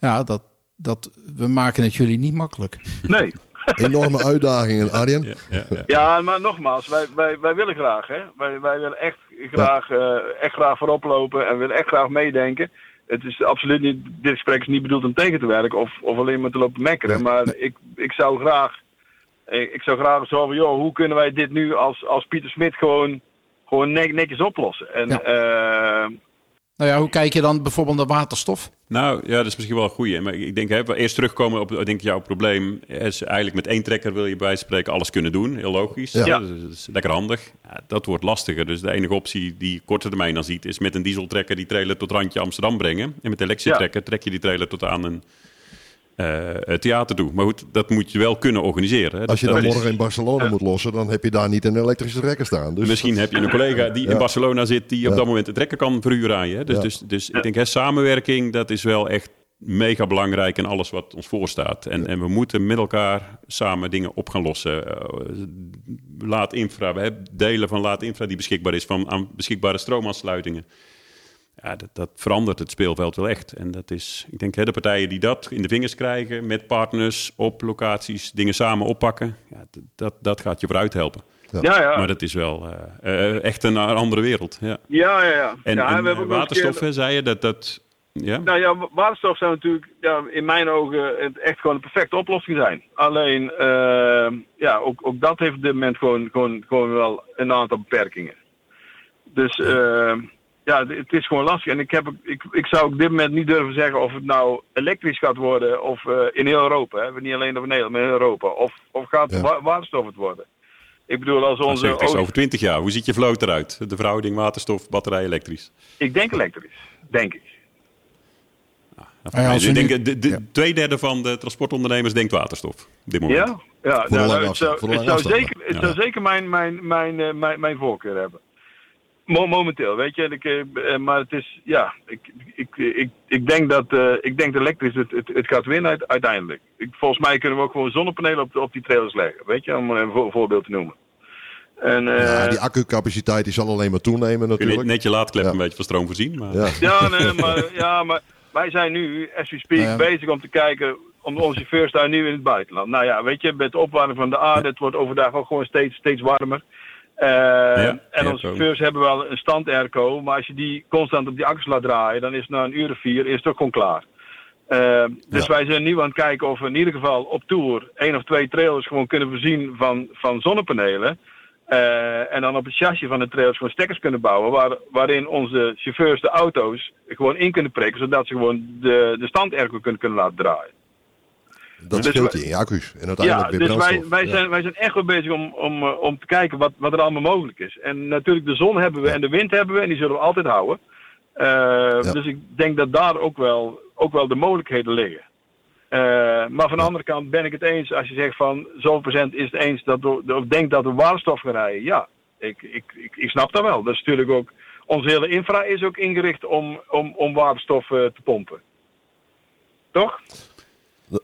B: Ja, dat, dat, we maken het jullie niet makkelijk.
F: nee. [laughs]
D: Enorme uitdagingen, Arjen.
E: Ja, ja, ja.
F: Ja, maar nogmaals, wij, wij, wij willen graag. Hè? Wij, wij willen echt graag, eh, echt graag voorop lopen en willen echt graag meedenken. Het is absoluut niet, dit gesprek is niet bedoeld om tegen te werken of, of alleen maar te lopen mekkeren. Maar Ik, ik zou graag, ik, ik zou graag zo van, joh, hoe kunnen wij dit nu als, als Pieter Smit gewoon, gewoon net- netjes oplossen? En
B: Ja.
F: eh,
B: Nou ja, hoe kijk je dan bijvoorbeeld naar waterstof?
E: Nou, ja, dat is misschien wel een goeie. Maar ik denk, hè, we eerst terugkomen op denk ik, jouw probleem. Is eigenlijk met één trekker wil je bij spreken alles kunnen doen. Heel logisch.
D: Ja.
E: Ja. Dus dat is lekker handig. Ja, dat wordt lastiger. Dus de enige optie die je korte termijn dan ziet... is met een dieseltrekker die trailer tot randje Amsterdam brengen. En met de elektrische
F: Ja.
E: trekker trek je die trailer tot aan een eh, theater toe. Maar goed, dat moet je wel kunnen organiseren. hè.
D: Als je
E: Dat-
D: dan
E: dat is-
D: morgen in Barcelona moet lossen, dan heb je daar niet een elektrische trekker staan. Dus
E: Misschien heb je een collega die
D: Ja.
E: in Barcelona zit... die op dat moment de trekker kan verhuren aan je. hè. Dus,
D: Ja.
E: dus, dus ik denk, hè, samenwerking, dat is wel echt mega belangrijk... in alles wat ons voorstaat. En, en we moeten met elkaar samen dingen op gaan lossen. Eh, laat infra, we hebben delen van laat infra die beschikbaar is... van aan beschikbare stroomaansluitingen. Ja, dat, dat verandert het speelveld wel echt. En dat is, ik denk, hè, de partijen die dat in de vingers krijgen... met partners op locaties, dingen samen oppakken... Ja, dat, dat gaat je vooruit helpen.
F: ja, ja.
E: Maar dat is wel eh, eh, echt een andere wereld. Ja.
F: ja, ja, ja.
E: En,
F: ja,
E: en,
F: we hebben
E: eh,
F: keer-
E: waterstoffen, zei je dat dat. Ja?
F: Nou ja, wa- waterstof zou natuurlijk ja, in mijn ogen het echt gewoon een perfecte oplossing zijn. Alleen, eh, ja, ook, ook dat heeft op dit moment gewoon, gewoon, gewoon wel een aantal beperkingen. Dus eh, ja, het is gewoon lastig. En ik, heb, ik, ik zou op dit moment niet durven zeggen of het nou elektrisch gaat worden of eh, in heel Europa. Hè. Niet alleen over Nederland, maar in heel Europa. Of, of gaat
D: Ja.
F: wa- waterstof het worden. Ik bedoel, als
E: Dan
F: onze...
E: zeg over 20 jaar. Hoe ziet je vloot eruit? De verhouding waterstof, batterij, elektrisch.
F: Ik denk elektrisch, denk ik.
B: Ah ja,
E: ik denk, de, de,
B: ja.
E: Twee derde van de transportondernemers denkt waterstof. Op dit moment.
F: Ja, ja nou, het zou, het zeker, het
E: Ja.
F: zou zeker mijn, mijn, mijn, eh, mijn, mijn voorkeur hebben. Mo- momenteel, weet je. Ik, eh, eh, maar het is, ja, ik, ik, ik, ik denk dat eh, ik denk dat elektrisch het, het, het gaat winnen uit- uiteindelijk. Ik, volgens mij kunnen we ook gewoon zonnepanelen op, op die trailers leggen, weet je, om een voor- voorbeeld te noemen. En, eh,
D: ja, die accucapaciteit die zal alleen maar toenemen
E: Kun je
D: natuurlijk.
E: net je laadklep
D: Ja.
E: een beetje van stroom voorzien. Maar...
D: Ja.
F: Ja, [laughs] nee, maar, ja, maar wij zijn nu, as we speak,
B: Nou ja.
F: bezig om te kijken. Om onze chauffeurs daar nu in het buitenland. Nou ja, weet je, met de opwarming van de aarde, het wordt overdag ook gewoon steeds, steeds warmer. Eh, en onze chauffeurs hebben wel een stand airco, maar als je die constant op die akkers laat draaien, dan is het na een uur of vier is het ook gewoon klaar. Eh, dus
D: Ja.
F: wij zijn nu aan het kijken of we in ieder geval op tour één of twee trailers gewoon kunnen voorzien van, van zonnepanelen. Eh, en dan op het chassis van de trailers gewoon stekkers kunnen bouwen, waar, waarin onze chauffeurs de auto's gewoon in kunnen prikken, zodat ze gewoon de, de stand airco kunnen, kunnen laten draaien.
D: Dat
F: Dus
D: scheelt
F: wij-
D: je in je accu's. En uiteindelijk
F: Ja,
D: weer
F: dus wij,
D: brandstof.
F: wij,
D: Ja.
F: zijn, wij zijn echt wel bezig om, om, eh, om te kijken wat, wat er allemaal mogelijk is. En natuurlijk de zon hebben we en de wind hebben we en die zullen we altijd houden. Eh, Dus ik denk dat daar ook wel, ook wel de mogelijkheden liggen. Eh, maar van de andere kant ben ik het eens als je zegt van zoveel procent is het eens dat we, of denkt dat we waterstof gaan rijden. Ja, ik, ik, ik, ik snap dat wel. Dat is natuurlijk ook, onze hele infra is ook ingericht om, om, om waterstof te pompen. Toch?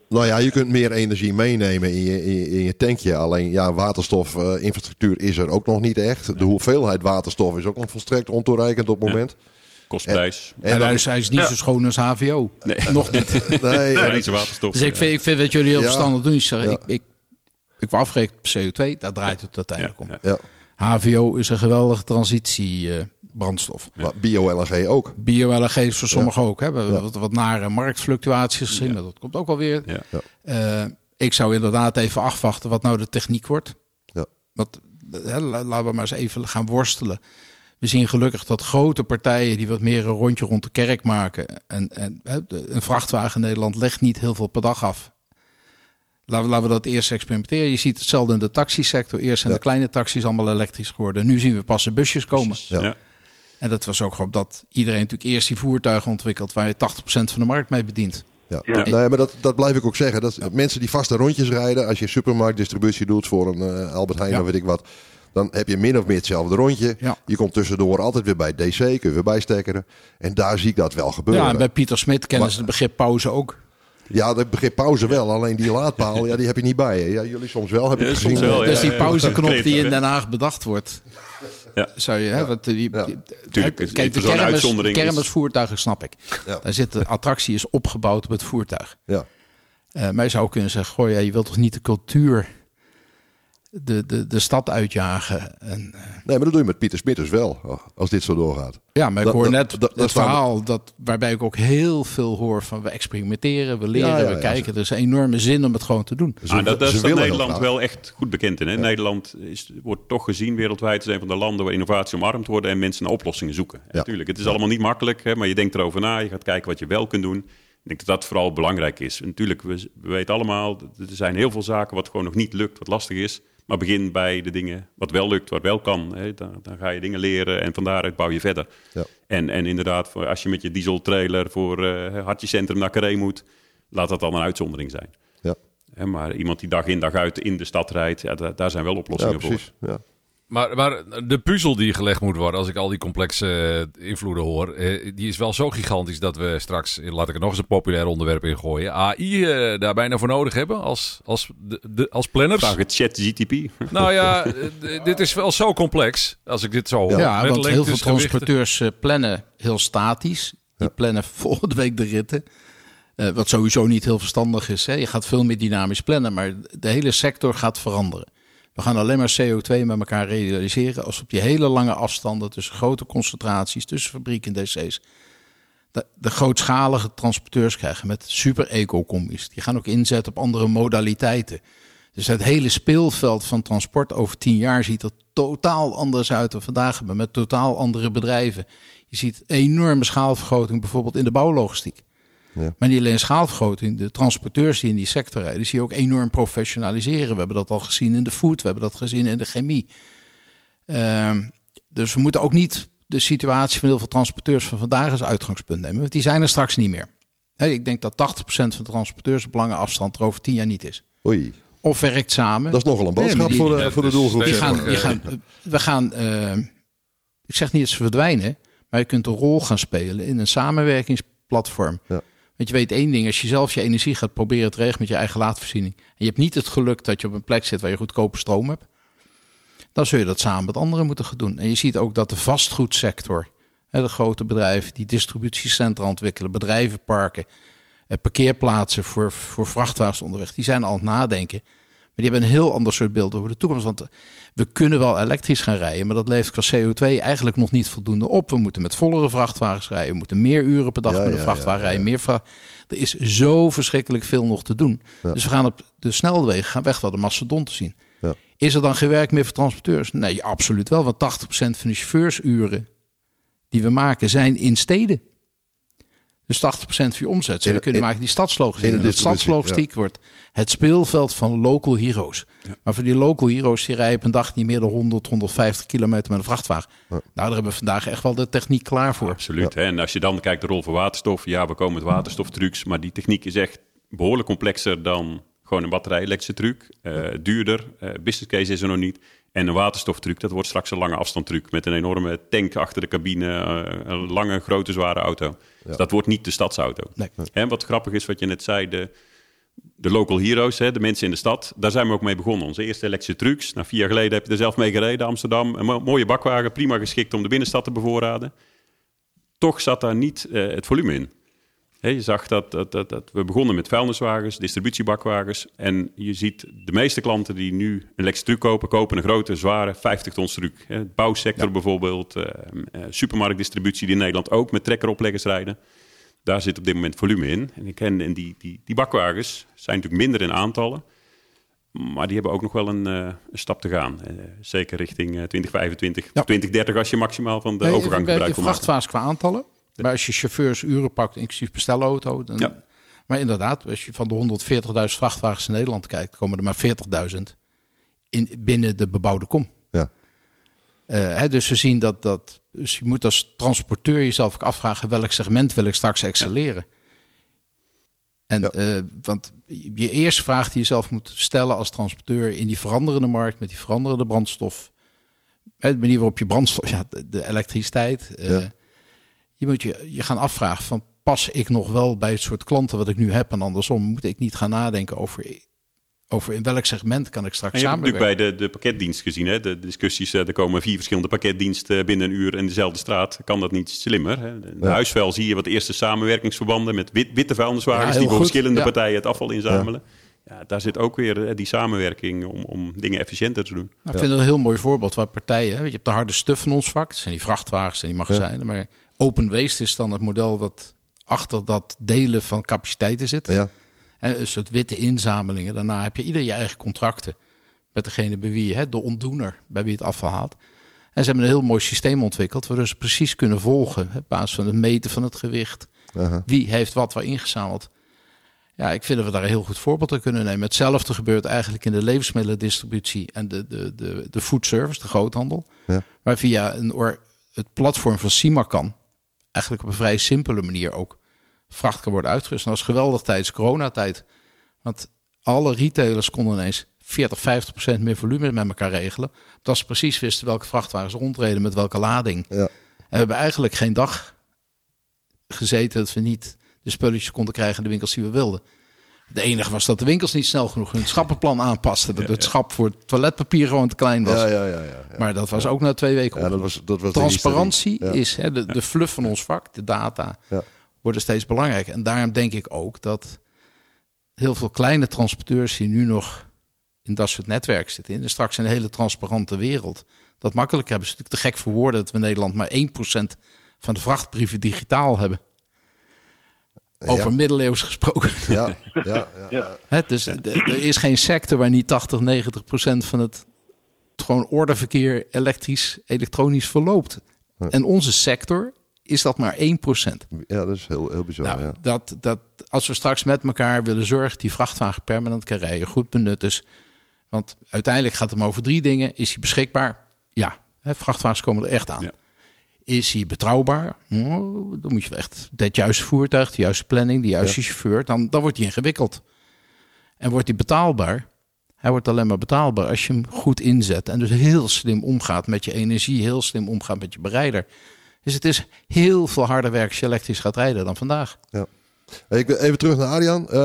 D: Nou ja, je kunt meer energie meenemen in je, in je, in je tankje. Alleen ja, waterstofinfrastructuur is er ook nog niet echt. De hoeveelheid waterstof is ook nog volstrekt ontoereikend op het moment.
E: Kostprijs.
B: En
D: dan-
B: hij, is, hij is niet
F: Ja.
B: zo schoon als HVO. [laughs] Nog niet.
D: Nee,
E: Ja,
D: en-
E: deze waterstof.
B: Dus ik vind, ik vind wat jullie heel
D: Ja.
B: verstandig doen. Ik, ik, ik wil afrekenen op CO2, daar draait het uiteindelijk om. HVO is een geweldige
D: maar bio-LNG ook.
B: Bio-LNG is voor sommigen ook. Hè. We hebben wat, wat nare marktfluctuaties gezien. Dat komt ook wel weer.
E: Ja.
D: Ja.
B: Eh, ik zou inderdaad even afwachten wat nou de techniek wordt.
D: Ja.
B: Want, hè, la- laten we maar eens even gaan worstelen. We zien gelukkig dat grote partijen die wat meer een rondje rond de kerk maken. En, en hè, een vrachtwagen in Nederland legt niet heel veel per dag af. Laten we, laten we dat eerst experimenteren. Je ziet hetzelfde in de taxisector. Eerst zijn
D: Ja.
B: de kleine taxis allemaal elektrisch geworden. Nu zien we pas de busjes komen.
D: Ja.
B: En dat was ook gewoon dat iedereen natuurlijk eerst die voertuigen ontwikkelt waar je 80% van de markt mee bedient.
D: Ja. Maar dat, dat blijf ik ook zeggen. Dat Mensen die vaste rondjes rijden, als je supermarktdistributie doet voor een eh, Albert Heijn
B: Ja.
D: of weet ik wat, dan heb je min of meer hetzelfde rondje.
B: Ja.
D: Je komt tussendoor altijd weer bij DC, kun je weer bijstekkeren. En daar zie ik dat wel gebeuren.
B: Ja, en bij Pieter Smit kennen
D: Maar-
B: ze het begrip pauze ook.
D: Ja, dat begrip pauze wel. Alleen die laadpaal, ja, die heb je niet bij je. Ja, jullie soms wel, heb ik
E: Ja,
D: gezien.
E: soms wel, ja.
B: dus die pauzeknop die in? Den Haag bedacht wordt.
E: Ja.
B: Zou je, hè, want die,
D: Ja.
E: Tuurlijk,
B: kijk, de
E: zo'n
B: kermis,
E: uitzondering is-
B: kermisvoertuigen snap ik.
D: Ja.
B: Daar zit de attractie is opgebouwd op het voertuig.
D: Ja.
B: Eh maar je zou kunnen zeggen, goh, ja, je wilt toch niet de cultuur de, de, de stad uitjagen. En, eh,
D: Nee, maar dat doe je met Pieter Smit dus wel, als dit zo doorgaat.
B: ja, maar ik hoor
D: dat-
B: net
D: dat- dat
B: het
D: we-
B: verhaal dat, waarbij ik ook heel veel hoor van we experimenteren, we leren,
D: Ja, ja,
B: we
D: ja,
B: kijken. Er is een enorme zin om het gewoon te doen.
D: Ze-
E: Ah, dat, dat
D: ze
E: is Nederland wel echt goed bekend in. Hè? Nederland is, wordt toch gezien wereldwijd als een van de landen waar innovatie omarmd wordt en mensen naar oplossingen zoeken.
D: Ja.
E: Natuurlijk, het is allemaal niet makkelijk, hè, maar je denkt erover na, je gaat kijken wat je wel kunt doen. Ik denk dat dat vooral belangrijk is. En natuurlijk, we, we weten allemaal, er zijn heel veel zaken wat gewoon nog niet lukt, wat lastig is. Maar begin bij de dingen wat wel lukt, wat wel kan. Hè? Dan, dan ga je dingen leren en van daaruit bouw je verder.
D: Ja.
E: En, en inderdaad, voor, als je met je dieseltrailer voor eh Hartje Centrum naar Carré moet, laat dat dan een uitzondering zijn.
D: Ja,
E: Hè, maar iemand die dag in dag uit in de stad rijdt, ja, daar, daar zijn wel
D: ja
E: oplossingen voor.
D: precies. Ja.
C: Maar, maar de puzzel die gelegd moet worden, als ik al die complexe eh, invloeden hoor, eh, die is wel zo gigantisch dat we straks, eh, laat ik er nog eens een populair onderwerp in gooien, AI eh, daar bijna voor nodig hebben als, als, de, de, als planners.
E: Vraag het chat GTP.
C: Nou ja, [laughs] dit is wel zo complex, als ik dit zo hoor.
B: Ja,
C: Met
B: want heel veel
C: gewichten.
B: transporteurs plannen heel statisch. Die plannen [laughs] volgende week de ritten. Eh, wat sowieso niet heel verstandig is. Hè. Je gaat veel meer dynamisch plannen, maar de hele sector gaat veranderen. We gaan alleen maar CO2 met elkaar realiseren als op die hele lange afstanden tussen grote concentraties, tussen fabrieken en DC's. De, de grootschalige transporteurs krijgen met super eco-combi's. Die gaan ook inzetten op andere modaliteiten. Dus het hele speelveld van transport over tien jaar ziet er totaal anders uit dan vandaag hebben. Met totaal andere bedrijven. Je ziet enorme schaalvergroting bijvoorbeeld in de bouwlogistiek.
D: Ja.
B: Maar niet alleen schaalvergroting, de transporteurs die in die sector rijden, die zie je ook enorm professionaliseren. We hebben dat al gezien in de food, we hebben dat gezien in de chemie. Ehm, dus we moeten ook niet de situatie van heel veel transporteurs van vandaag als uitgangspunt nemen. Want die zijn er straks niet meer. Hè, ik denk dat 80% van de transporteurs op lange afstand er over 10 jaar niet is.
D: Oei,
B: Of werkt samen.
D: dat is nogal een boodschap
B: die-
D: voor, de,
C: Ja,
D: voor de
C: dus
D: doelgroep.
B: Die
D: zeg
B: gaan, die gaan, we gaan, eh, ik zeg niet dat ze verdwijnen, maar je kunt een rol gaan spelen in een samenwerkingsplatform.
D: Ja.
B: Want je weet één ding, als je zelf je energie gaat proberen te regelen met je eigen laadvoorziening. En je hebt niet het geluk dat je op een plek zit waar je goedkope stroom hebt. Dan zul je dat samen met anderen moeten gaan doen. En je ziet ook dat de vastgoedsector, de grote bedrijven die distributiecentra ontwikkelen, bedrijvenparken, eh, parkeerplaatsen voor, voor vrachtwagens onderweg, die zijn al aan het nadenken. Die hebben een heel ander soort beeld over de toekomst. Want we kunnen wel elektrisch gaan rijden, maar dat levert qua CO2 eigenlijk nog niet voldoende op. We moeten met vollere vrachtwagens rijden. We moeten meer uren per dag
D: Ja,
B: met een
D: ja,
B: vrachtwagen
D: ja,
B: rijden. Meer vra- er is zo verschrikkelijk veel nog te doen. Dus we gaan op de snelwegen gaan weg wel de mastodon te zien.
D: Ja.
B: Is er dan geen werk meer voor transporteurs? Nee, absoluut wel. Want 80% van de chauffeursuren die we maken zijn in steden. Dus 80% van je omzet zou je
D: In-
B: kunnen
D: in-
B: maken die stadslogistiek.
D: in de
B: En stadslogistiek wordt het speelveld van local heroes. Maar voor die local heroes die rijden op een dag niet meer dan 100, 150 kilometer met een vrachtwagen. Nou, daar hebben we vandaag echt wel de techniek klaar voor.
E: Absoluut. Hè? En als je dan kijkt de rol van waterstof, ja, we komen met waterstoftrucs, maar die techniek is echt behoorlijk complexer dan gewoon een batterij-elektrische truc. Eh, duurder, eh, business case is er nog niet. En een waterstoftruc, dat wordt straks een lange afstandtruc met een enorme tank achter de cabine, eh, een lange, grote, zware auto. Dus dat wordt niet de stadsauto.
B: Nee.
E: En wat grappig is, wat je net zei, de, de local heroes, hè, de mensen in de stad, daar zijn we ook mee begonnen. Onze eerste elektrische trucs. Nou, vier jaar geleden heb je er zelf mee gereden, Amsterdam. Een mo- mooie bakwagen, prima geschikt om de binnenstad te bevoorraden. Toch zat daar niet eh, het volume in. Je zag dat, dat, dat, dat we begonnen met vuilniswagens, distributiebakwagens. En je ziet de meeste klanten die nu een elektrische truck kopen, kopen een grote, zware 50 ton truck. Hè, bouwsector bijvoorbeeld, eh, eh, supermarktdistributie die in Nederland ook met trekkeropleggers rijden. Daar zit op dit moment volume in. En, ik ken, en die, die, die bakwagens zijn natuurlijk minder in aantallen. Maar die hebben ook nog wel een, eh, een stap te gaan. Zeker richting eh, 2025,
B: Ja.
E: 2030 als je maximaal van de
B: Nee,
E: overgang
B: je- je
E: wil maken.
B: vrachtwagens qua aantallen. Maar als je chauffeurs uren pakt, inclusief bestelauto. Dan,
E: Ja.
B: Maar inderdaad, als je van de 140.000 vrachtwagens in Nederland kijkt, komen er maar 40.000 in, binnen de bebouwde kom.
D: Ja.
B: Eh, hè, dus we zien dat, dat. Dus je moet als transporteur jezelf ook afvragen welk segment wil ik straks excelleren. En
D: Ja.
B: eh, want je eerste vraag die je zelf moet stellen als transporteur in die veranderende markt met die veranderende brandstof. hè, De manier waarop je brandstof, [laughs] ja, de, de elektriciteit. eh,
D: Ja.
B: Je moet je, je gaan afvragen van pas ik nog wel bij het soort klanten wat ik nu heb en andersom moet ik niet gaan nadenken over, over in welk segment kan ik straks
E: En je hebt
B: samenwerken.
E: natuurlijk bij de, de pakketdienst gezien, hè? de discussies. eh, Er komen vier verschillende pakketdiensten binnen een uur in dezelfde straat. Kan dat niet slimmer? Hè? In de
D: Ja.
E: huisvuil zie je wat eerste samenwerkingsverbanden met wit, witte vuilniswagens
B: Ja,
E: die voor verschillende
B: Ja.
E: partijen het afval inzamelen. Ja. daar zit ook weer eh, die samenwerking om, om dingen efficiënter te doen.
B: Nou, ik vind het een heel mooi voorbeeld waar partijen. hè, Je hebt de harde stuf van ons vak. Dat zijn die vrachtwagens en die magazijnen. Maar open waste is dan het model wat achter dat delen van capaciteiten zit.
D: Ja.
B: En een soort witte inzamelingen. Daarna heb je ieder je eigen contracten. Met degene bij wie je, hè, de ontdoener, bij wie het afval haalt. En ze hebben een heel mooi systeem ontwikkeld. Waardoor ze precies kunnen volgen. hè, Op basis van het meten van het gewicht. Wie heeft wat waar ingezameld. Ja, ik vind dat we daar een heel goed voorbeeld aan kunnen nemen. Hetzelfde gebeurt eigenlijk in de levensmiddelendistributie en de, de, de, de food service, de groothandel.
D: Ja.
B: Waar via een, or- het platform van Sima kan, eigenlijk op een vrij simpele manier ook vracht kan worden uitgerust. En dat was geweldig tijdens coronatijd. Want alle retailers konden ineens 40, 50 procent meer volume met elkaar regelen. Dat ze precies wisten welke vrachtwagens rondreden met welke lading.
D: Ja.
B: En we hebben eigenlijk geen dag gezeten dat we niet de spulletjes konden krijgen in de winkels die we wilden. De enige was dat de winkels niet snel genoeg hun schappenplan aanpasten. Dat het schap voor toiletpapier gewoon te klein was.
D: Ja, ja, ja, ja, ja.
B: Maar dat was ook na twee weken
D: Ja, dat was, dat was
B: Transparantie is hè, de, de fluff van ons vak, de data,
D: Ja.
B: worden steeds belangrijker. En daarom denk ik ook dat heel veel kleine transporteurs die nu nog in dat soort netwerk zitten, in straks een hele transparante wereld, dat makkelijk hebben. Het is natuurlijk te gek voor woorden dat we in Nederland maar 1% van de vrachtbrieven digitaal hebben. Over
D: Ja.
B: middeleeuws gesproken.
D: Ja, [laughs] ja, ja, ja.
B: Hè, dus er is geen sector waar niet 80, 90 procent van het gewoon orderverkeer elektrisch, elektronisch verloopt. En onze sector is dat maar 1 procent.
D: Ja, dat is heel, heel bizar.
B: Nou,
D: ja.
B: dat, dat, als we straks met elkaar willen zorgen dat die vrachtwagen permanent kan rijden, goed benut is. Want uiteindelijk gaat het om over drie dingen. Is hij beschikbaar? Ja, hè, vrachtwagens komen er echt aan.
E: Ja.
B: Is hij betrouwbaar? Oh, dan moet je echt het juiste voertuig, de juiste planning, de juiste chauffeur. Dan, dan wordt hij ingewikkeld. En wordt hij betaalbaar? Hij wordt alleen maar betaalbaar als je hem goed inzet. En dus heel slim omgaat met je energie, heel slim omgaat met je bereider. Dus het is heel veel harder werk als je elektrisch gaat rijden dan vandaag.
D: Hey, Ik wil even terug naar Arjan. Eh,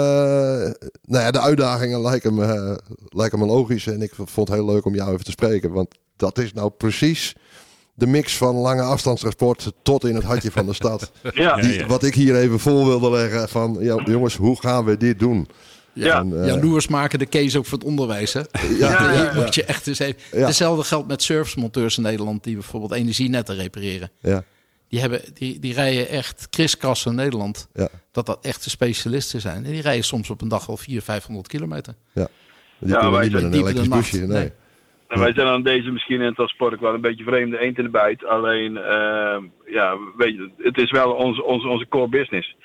D: nou ja, de uitdagingen lijken me, lijken me logisch. En ik vond het heel leuk om jou even te spreken. Want dat is nou precies de mix van lange afstandstransport tot in het hartje van de stad. [laughs]
F: Ja,
D: Die, Wat ik hier even vol wilde leggen van, ja, jongens, hoe gaan we dit doen?
F: Ja.
D: En, eh,
B: Jaloers maken de Kees ook voor het onderwijs. Hè? [laughs]
D: ja,
F: Ja,
B: Hier
F: ja,
B: moet je echt eens even...
D: Ja.
B: Hetzelfde geldt met servicemonteurs in Nederland... die bijvoorbeeld energienetten repareren.
D: ja,
B: Die, hebben, die, die rijden echt kriskassen in Nederland.
D: ja,
B: Dat dat echte specialisten zijn. En die rijden soms op een dag al 400, 500 kilometer.
D: ja. Die
F: Ja,
D: kunnen
F: wij
D: niet met een elektrisch busje. Nee.
F: En wij zijn aan deze misschien in het transport ook wel een beetje vreemde eend in de bijt. Alleen, eh, ja, weet je, het is wel onze, onze, onze core business.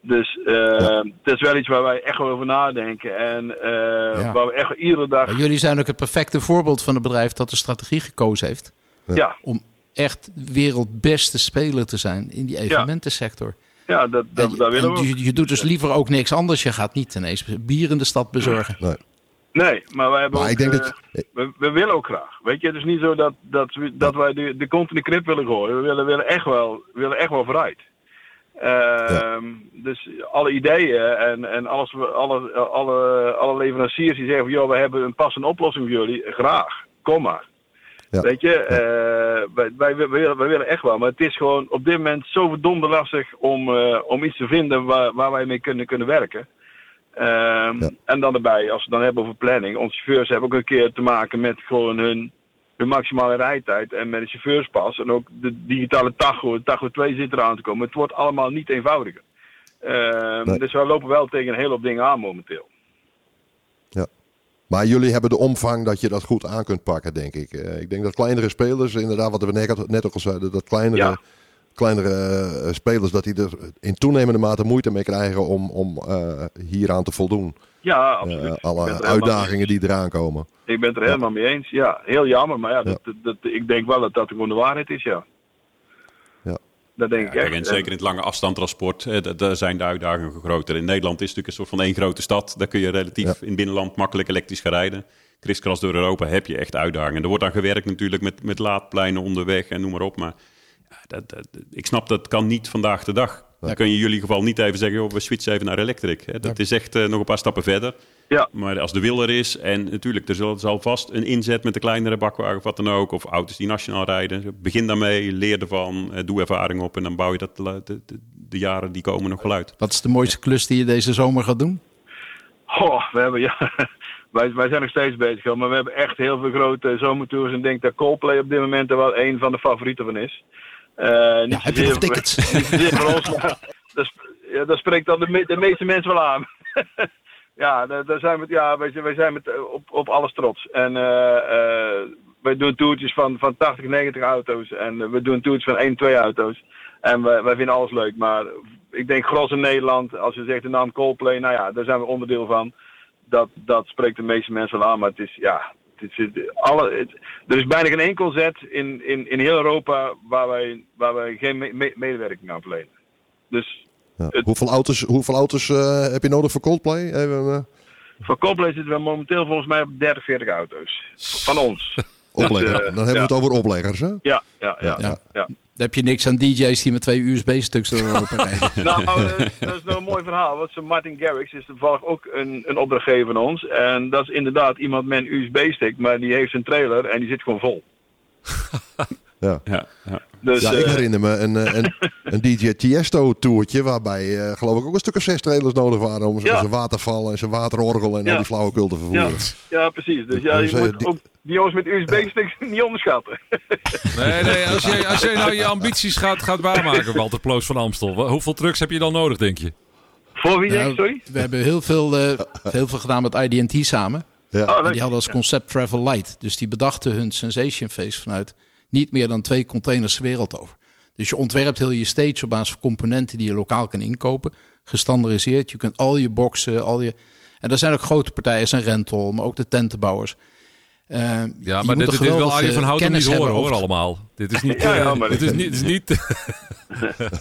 F: Dus eh, het is wel iets waar wij echt over nadenken. En eh,
B: Ja.
F: waar we echt iedere dag...
B: Maar jullie zijn ook het perfecte voorbeeld van een bedrijf... dat de strategie gekozen heeft...
F: Ja,
B: om echt wereldbeste speler te zijn in die evenementensector.
F: ja dat, dat,
B: En-
F: dat willen
B: en
F: we.
B: je, je doet dus liever ook niks anders. Je gaat niet ineens bier in de stad bezorgen.
D: Nee.
F: Nee, maar wij hebben
D: Maar
F: ook,
D: ik denk
F: eh,
D: dat...
F: we, we willen ook graag. Weet je, het is niet zo dat, dat, we, dat wij de, de kont in de krip willen gooien. We willen, willen, echt, wel, we willen echt wel vooruit. Ehm, Dus alle ideeën en, en alles, alle, alle, alle leveranciers die zeggen van... joh, we hebben een passende oplossing voor jullie. Graag, kom maar.
D: Ja.
F: Weet je, eh, wij, wij, wij, willen, wij willen echt wel. Maar het is gewoon op dit moment zo verdomde lastig om, eh, om iets te vinden waar, waar wij mee kunnen, kunnen werken. Ehm,
D: Ja.
F: En dan erbij, als we het dan hebben over planning. Onze chauffeurs hebben ook een keer te maken met gewoon hun, hun maximale rijtijd. En met een chauffeurspas. En ook de digitale tacho. De tacho 2 zit eraan te komen. Het wordt allemaal niet eenvoudiger. Ehm,
D: Nee.
F: Dus we lopen wel tegen een hele hoop dingen aan momenteel.
D: Maar jullie hebben de omvang dat je dat goed aan kunt pakken, denk ik. Eh, ik denk dat kleinere spelers, inderdaad, wat we net, net ook al zeiden, dat kleinere,
F: Ja.
D: Kleinere eh, spelers, dat die er in toenemende mate moeite mee krijgen om, om eh, hieraan te voldoen.
F: Ja,
D: Eh,
F: absoluut.
D: Alle
F: er
D: uitdagingen die eraan komen.
F: Ik ben het er helemaal mee eens. Ja, heel jammer. Maar ja, dat, dat, ik denk wel dat dat gewoon de waarheid is, ja.
D: Ja.
F: Dat denk ik echt.
E: en zeker in het lange afstandtransport, eh, daar zijn de uitdagingen groter. In Nederland is het natuurlijk een soort van één grote stad. Daar kun je relatief
D: Ja.
E: in het binnenland makkelijk elektrisch gaan rijden. Kriskras door Europa heb je echt uitdagingen. Er wordt aan gewerkt natuurlijk met, met laadpleinen onderweg en noem maar op. Maar dat, dat- ik snap dat kan niet vandaag de dag. Dan kun je in jullie geval niet even zeggen, joh, we switchen even naar elektric. Hè. Dat is echt eh, nog een paar stappen verder.
F: Ja.
E: Maar als de wil er is, en natuurlijk, er zal, zal vast een inzet met de kleinere bakwagen of wat dan ook, of auto's die nationaal rijden. Begin daarmee, leer ervan, eh, doe ervaring op en dan bouw je dat de, de, de- de jaren die komen nog wel uit.
B: Wat is de mooiste klus die je deze zomer gaat doen?
F: We hebben, ja, [laughs] wij, wij zijn nog steeds bezig, hoor, maar we hebben echt heel veel grote zomertours. En ik denk dat Coldplay op dit moment er wel een van de favorieten van is. Eh, niet
B: Ja, heb je nog tickets? [laughs]
F: niet ja, dat spreekt dan de, me- de meeste mensen wel aan. [laughs] ja, daar, zijn we, ja, wij, zijn- wij zijn met, eh, op, op alles trots. En eh, wij doen toertjes van, van 80, 90 auto's. En we doen toertjes van 1, 2 auto's. En wij, wij vinden alles leuk. Maar ik denk gros in Nederland, als je zegt de naam Coldplay, nou ja, daar zijn we onderdeel van. Dat, dat spreekt de meeste mensen wel aan. Maar het is, ja, het is, het- alle, het- er is bijna geen één concert in, in, in heel Europa waar wij, waar wij geen me- me- medewerking aan verlenen. Dus
D: Ja.
F: Het-
D: Hoeveel auto's, hoeveel auto's eh, heb je nodig voor Coldplay? Even, eh,
F: voor Coldplay zitten we momenteel volgens mij op 30, 40 auto's. Van ons. [laughs]
D: oplegger. Dan hebben we het over opleggers, hè?
F: Ja, ja, ja.
D: Ja.
F: ja. ja.
B: Dan heb je niks aan DJ's die met twee USB-stuks erop [laughs] rijden.
F: Nou, eh, dat is nou een mooi verhaal. Want Martin Garrix is toevallig ook een, een opdrachtgever van ons. En dat is inderdaad iemand met een USB-stick, maar die heeft een trailer en die zit gewoon vol.
D: Ja.
E: Ja, ja.
F: Dus,
D: Ja, ik
F: eh,
D: herinner me een, eh, een, een DJ Tiesto toertje waarbij eh, geloof ik ook een stuk of zes trailers nodig waren om
F: Ja.
D: zijn waterval en zijn waterorgel en
F: Ja.
D: al die flauwekul te
F: ja,
D: vervoeren.
F: ja, precies. Dus ja,
D: Dus,
F: je
D: eh,
F: moet
D: die-
F: ook die jongens met USB-sticks niet onderschatten. [laughs]
C: Nee, nee, als jij, als jij nou je ambities gaat, gaat waarmaken, Walter Ploos van Amstel. Hoeveel trucks heb je dan nodig, denk je?
F: Voor wie,
B: Nou,
F: denk je, sorry?
B: We hebben heel veel, eh, heel veel gedaan met IDT samen.
D: Ja.
F: Oh,
B: die hadden als concept Travel Light. Dus die bedachten hun Sensation Face vanuit niet meer dan twee containers de wereld over. Dus je ontwerpt heel je stage op basis van componenten die je lokaal kan inkopen. Gestandardiseerd. Je kunt al je boxen, al je... En er zijn ook grote partijen, zijn Rental, maar ook de tentenbouwers. Eh,
C: Ja, maar dit, dit wil
B: geweldige
C: Arjen van Houten niet horen, hoor,
B: over-
C: allemaal. Dit is [laughs] niet...
F: Ja, ja, maar
C: dit is [laughs] niet... Dit is niet
B: Nee,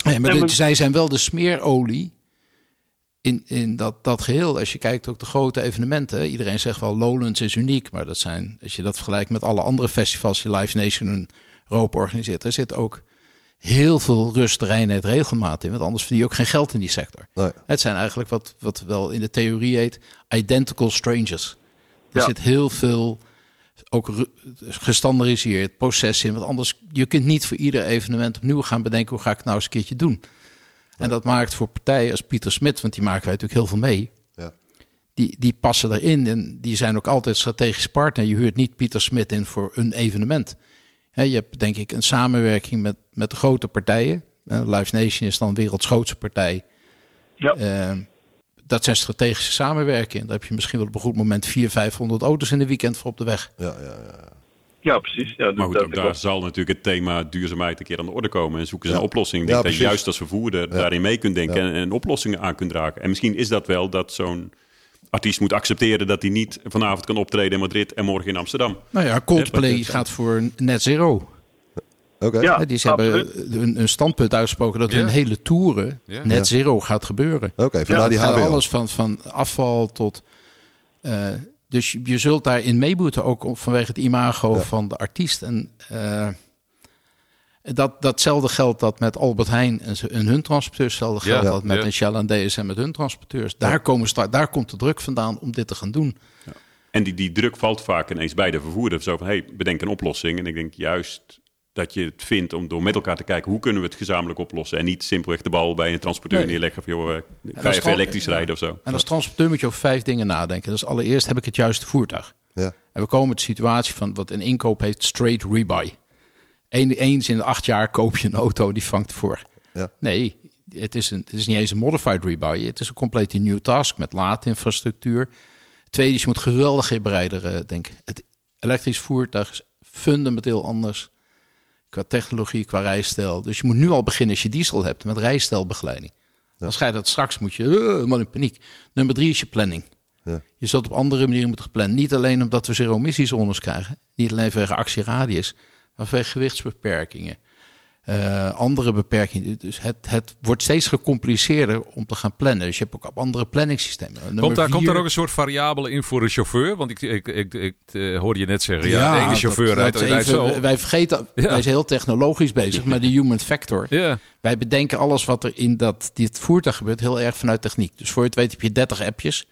B: maar
F: Nee,
B: dit-
F: maar-
B: zij zijn wel de smeerolie in, in dat, dat geheel. Als je kijkt ook de grote evenementen. Iedereen zegt wel Lowlands is uniek. Maar dat zijn, als je dat vergelijkt met alle andere festivals die Live Nation in Europa organiseert. Er zit ook heel veel rust, reinheid, regelmaat in. Want anders verdien je ook geen geld in die sector.
D: Nee.
B: Het zijn eigenlijk wat, wat wel in de theorie heet identical strangers. Er
F: Ja.
B: zit heel veel ook gestandardiseerd proces in. Want anders, je kunt niet voor ieder evenement opnieuw gaan bedenken... hoe ga ik het nou eens een keertje doen. En dat maakt voor partijen als Pieter Smit... want die maken wij natuurlijk heel veel mee...
D: Ja.
B: die, die passen erin en die zijn ook altijd strategisch partner. Je huurt niet Pieter Smit in voor een evenement. Hè, je hebt denk ik een samenwerking met, met de grote partijen. Uh, Live Nation is dan werelds grootste partij.
F: Ja.
B: Eh, dat zijn strategische samenwerkingen. Daar heb je misschien wel op een goed moment 400, 500 auto's in de weekend voor op de weg.
D: Ja, ja, ja.
F: Ja, precies. Ja,
E: Maar goed,
F: dat-
E: ook daar zal natuurlijk het thema duurzaamheid een keer aan de orde komen. En zoeken ze
D: Ja.
E: een oplossing.
D: Ja,
E: denk dat je juist als vervoerder daarin mee kunt denken en, en oplossingen aan kunt dragen. En misschien is dat wel dat zo'n artiest moet accepteren dat hij niet vanavond kan optreden in Madrid en morgen in Amsterdam.
B: Nou ja, Coldplay gaat voor net zero.
D: Oké.
F: Ja,
B: die ze hebben een, een standpunt uitgesproken dat
C: Ja.
B: hun hele toeren
C: Ja.
B: net
D: Ja.
B: zero gaat gebeuren.
D: Oké, vandaar die HBL.
B: alles van, van afval tot. eh, dus je, zult daarin mee moeten, ook vanwege het imago
D: Ja.
B: van de artiest. En eh, dat, datzelfde geldt dat met Albert Heijn en, hun transporteurs. Hetzelfde geldt
C: ja,
B: dat met
C: ja.
B: een Shell en DSM met hun transporteurs. Daar, komen daar komt de druk vandaan om dit te gaan doen.
E: En die, die druk valt vaak ineens bij de vervoerder. Zo van, hey, bedenk een oplossing. En ik denk juist dat je het vindt om door met elkaar te kijken... hoe kunnen we het gezamenlijk oplossen? En niet simpelweg de bal bij een transporteur
B: Nee.
E: neerleggen... van, joh, eh, ga je even elektrisch rijden of zo.
B: En als transporteur moet je over vijf dingen nadenken. Dus allereerst heb ik het juiste voertuig.
D: Ja.
B: En we komen met de situatie van wat een inkoop heet straight rebuy. Eén, eens in de acht jaar koop je een auto die vangt voor.
D: Ja.
B: Nee, het is, een, het is niet eens een modified rebuy. Het is een complete new task met laadinfrastructuur. Tweede is, je moet geweldig in bereider denken. Het elektrisch voertuig is fundamenteel anders qua technologie, qua rijstijl. Dus je moet nu al beginnen als je diesel hebt met rijstijlbegeleiding. Als ga je dat straks moet je helemaal in paniek. Nummer drie is je planning.
D: Ja.
B: Je zult op andere manieren moeten plannen. Niet alleen omdat we zero emissiezones krijgen. Niet alleen vanwege actieradius. Maar vanwege gewichtsbeperkingen. Eh, andere beperkingen. Dus het, het wordt steeds gecompliceerder om te gaan plannen. Dus je hebt ook op andere planningssystemen. Nummer
C: Komt daar, komt daar ook een soort variabele in voor een chauffeur? Want ik, ik, ik, ik eh, hoorde je net zeggen, ja,
B: Ja,
C: de chauffeur
B: dat
C: rijdt,
B: is
C: rijdt
B: even-
C: zo.
B: Wij vergeten,
C: Ja.
B: wij zijn heel technologisch bezig met de human factor.
C: Ja,
B: Wij bedenken alles wat er in dat, dit voertuig gebeurt heel erg vanuit techniek. Dus voor je het weet heb je 30 appjes,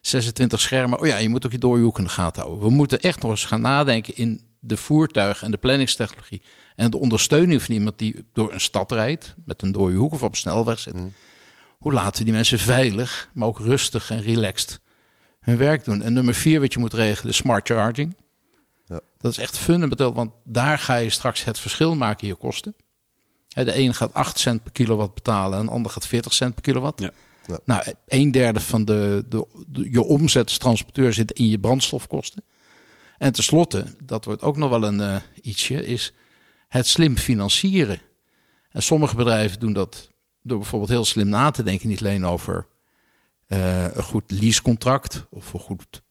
B: 26 schermen. Oh ja, je moet ook je doorhoek in de gaten houden. We moeten echt nog eens gaan nadenken in de voertuig en de planningstechnologie. En de ondersteuning van iemand die door een stad rijdt, met een dode hoek of op snelweg zit. Hoe laten we die mensen veilig, maar ook rustig en relaxed hun werk doen? En nummer vier wat je moet regelen, is smart charging.
D: Ja.
B: Dat is echt fundamenteel, want daar ga je straks het verschil maken in je kosten. Hè, De een gaat 8 cent per kilowatt betalen en de ander gaat 40 cent per kilowatt.
E: Ja.
D: Ja.
B: Nou, een derde van de, de, de- je omzet als transporteur zit in je brandstofkosten. En tenslotte, dat wordt ook nog wel een eh, ietsje, is het slim financieren. En sommige bedrijven doen dat door bijvoorbeeld heel slim na te denken. Niet alleen over eh, een goed leasecontract of een goed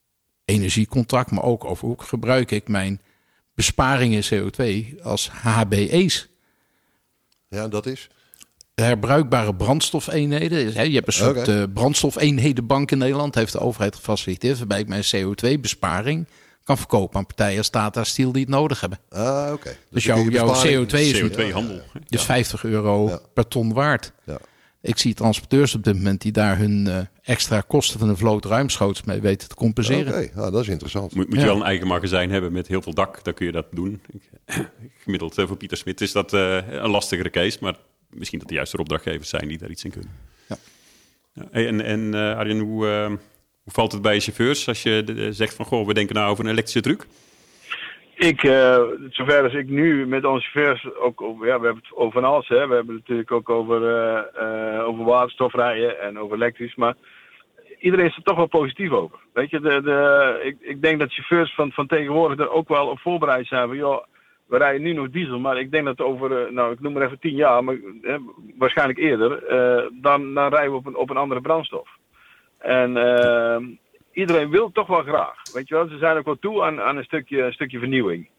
B: energiecontract, maar ook over hoe gebruik ik mijn besparingen CO2 als HBE's.
D: Ja, dat is.
B: Herbruikbare brandstofeenheden. Je hebt een soort
D: Oké.
B: eh, brandstofeenhedenbank in Nederland. Heeft de overheid gefaciliteerd. Waarbij ik mijn CO2-besparing kan verkopen aan partijen als Tata Steel die het nodig hebben.
D: Ah, oké.
B: Dus
D: kun
B: jouw, jouw
D: besparing-
B: CO2 is nu
E: CO2-handel.
B: dus 50 euro
D: Ja.
B: per ton waard.
D: Ja.
B: Ik zie transporteurs op dit moment die daar hun eh, extra kosten van een vloot ruimschoots mee weten te
D: Oké,
B: compenseren.
D: ah, dat is interessant.
E: Moet, moet
B: Ja.
E: je wel een eigen magazijn hebben met heel veel dak, dan kun je dat doen. [clears throat] Gemiddeld eh, voor Pieter Smit is dat eh, een lastigere case, maar misschien dat de juiste opdrachtgevers zijn die daar iets in kunnen.
B: Ja.
E: Ja, hey, en en eh, Arjen, hoe, eh, hoe valt het bij chauffeurs als je zegt van, goh, we denken nou over een elektrische truc?
F: Ik, eh, zover als ik nu met onze chauffeurs ook ja, we hebben het over van alles. Hè. We hebben het natuurlijk ook over, eh, eh, over waterstof rijden en over elektrisch. Maar iedereen is er toch wel positief over. Weet je, de, de, ik, ik denk dat chauffeurs van, van tegenwoordig er ook wel op voorbereid zijn. Van, joh, we rijden nu nog diesel, maar ik denk dat over, nou ik noem maar even tien jaar, maar waarschijnlijk eerder, dan, dan rijden we op een, op een andere brandstof. En eh, iedereen wil toch wel graag. Weet je wel, ze zijn ook wel toe aan, aan een, stukje, een stukje vernieuwing.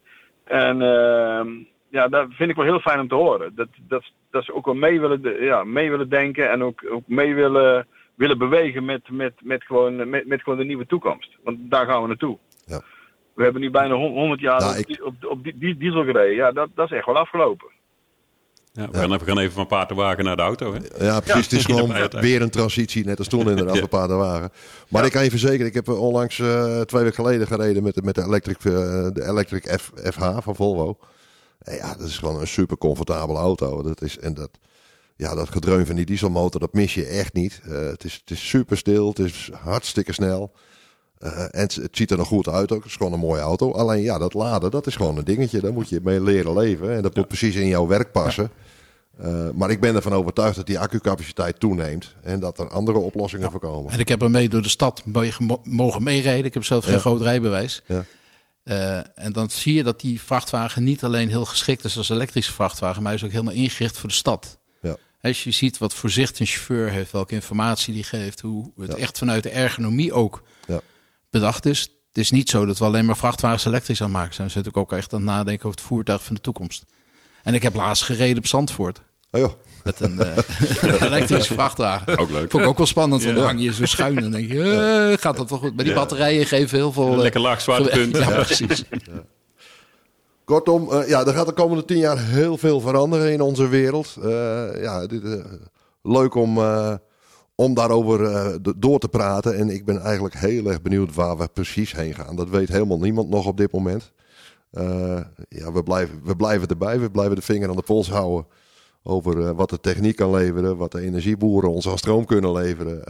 F: En ehm, ja, dat vind ik wel heel fijn om te horen. Dat, dat, dat ze ook wel mee willen, ja, mee willen denken en ook, ook mee willen, willen bewegen met, met, met, gewoon, met, met gewoon de nieuwe toekomst. Want daar gaan we naartoe.
D: Ja.
F: We hebben nu bijna hon- 100 jaar
D: Nou,
F: op,
D: ik-
F: op, op die, die diesel gereden. Ja, dat, dat is echt wel afgelopen.
E: Ja, we, Gaan, even- we gaan even van paard en wagen naar de auto. Hè?
D: Ja, precies. Het is [laughs] gewoon weer een transitie, net als toen inderdaad, een paardenwagen. Maar ik kan je verzekeren, ik heb onlangs eh, twee weken geleden gereden met, de- met de Electric, eh, de Electric F, FH van Volvo. En ja, dat is gewoon een super comfortabele auto. Dat is, en dat, ja, dat gedreun van die dieselmotor, dat mis je echt niet. Eh, het, is, het is super stil, het is hartstikke snel. Eh, en het, ziet er nog goed uit ook. Het is gewoon een mooie auto. Alleen ja, dat laden, dat is gewoon een dingetje. Daar moet je mee leren leven. En dat moet precies in jouw werk passen. Eh, maar ik ben ervan overtuigd dat die accucapaciteit toeneemt. En dat er andere oplossingen voor komen.
B: En ik heb ermee door de stad mo- mogen meerijden. Ik heb zelf geen
D: Ja.
B: groot rijbewijs.
D: Ja.
B: Eh, en dan zie je dat die vrachtwagen niet alleen heel geschikt is als elektrische vrachtwagen, maar hij is ook helemaal ingericht voor de stad.
D: Ja.
B: Als je ziet wat voor zicht een chauffeur heeft, welke informatie die geeft, hoe het echt vanuit de ergonomie ook. Bedacht is. Het is niet zo dat we alleen maar vrachtwagens elektrisch aan maken zijn. We zijn natuurlijk ook echt aan het nadenken over het voertuig van de toekomst. En ik heb laatst gereden op Zandvoort.
D: Oh, joh.
B: Met een eh, [laughs] elektrische vrachtwagen.
E: Ook leuk.
B: Vond ik ook wel spannend, want
E: Ja.
B: dan hang je zo schuin en denk je, eh, gaat dat toch goed? Maar die
E: Ja.
B: batterijen geven heel veel... eh,
E: Lekker laag zwaartepunt. [laughs]
B: Ja,
E: Ja.
B: precies.
D: Kortom, eh, ja, er gaat de komende tien jaar heel veel veranderen in onze wereld. Eh, ja, dit, eh, leuk om, eh, om daarover eh, door te praten. En ik ben eigenlijk heel erg benieuwd waar we precies heen gaan. Dat weet helemaal niemand nog op dit moment. Eh, ja, we, blijven, we blijven erbij. We blijven de vinger aan de pols houden over eh, wat de techniek kan leveren. Wat de energieboeren ons aan stroom kunnen leveren.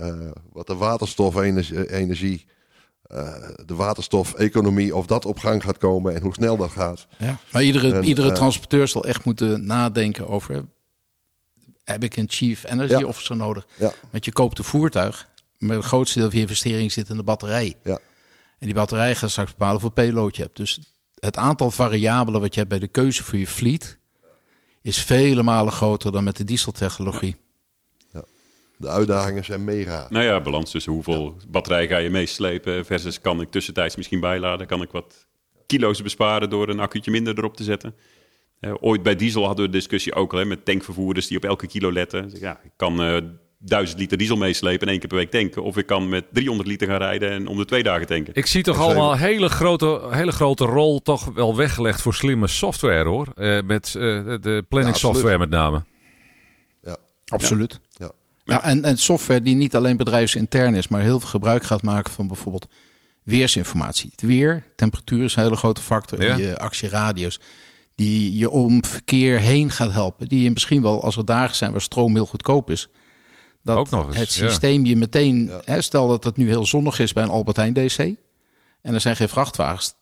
D: wat de waterstofenergie... energie, de waterstofeconomie, of dat op gang gaat komen en hoe snel dat gaat.
B: Ja. Maar iedere,
D: En,
B: iedere transporteur zal echt moeten nadenken over... heb ik een chief energy
D: Ja.
B: officer nodig?
D: Ja.
B: Want je koopt een voertuig, maar het grootste deel van je investering zit in de batterij.
D: Ja.
B: En die batterij gaat straks bepalen hoeveel payload je hebt. Dus het aantal variabelen wat je hebt bij de keuze voor je fleet... is vele malen groter dan met de dieseltechnologie.
D: De uitdagingen zijn mega.
E: Nou ja, balans tussen hoeveel batterij ga je meeslepen versus kan ik tussentijds misschien bijladen. Kan ik wat kilo's besparen door een accuutje minder erop te zetten. Eh, ooit bij diesel hadden we de discussie ook al hè, met tankvervoerders die op elke kilo letten. Zeg, Ja, ik kan eh 1000 liter diesel meeslepen en één keer per week tanken. Of ik kan met 300 liter gaan rijden en om de twee dagen tanken.
C: Ik zie toch allemaal een hele grote, hele grote rol toch wel weggelegd voor slimme software hoor. Eh, met eh, de- planning
D: Ja,
C: software met name.
D: Ja.
B: Absoluut.
D: Ja.
B: Ja, en, en software die niet alleen bedrijfsintern is, maar heel veel gebruik gaat maken van bijvoorbeeld weersinformatie. Het weer, temperatuur is een hele grote factor.
C: Ja.
B: En je actieradius, die je om verkeer heen gaat helpen. Die je misschien wel, als er dagen zijn waar stroom heel goedkoop is, dat
C: Ook nog eens,
B: het
C: ja.
B: systeem je meteen,
D: Ja.
B: hè, stel dat het nu heel zonnig is bij een Albert Heijn DC en er zijn geen vrachtwagens,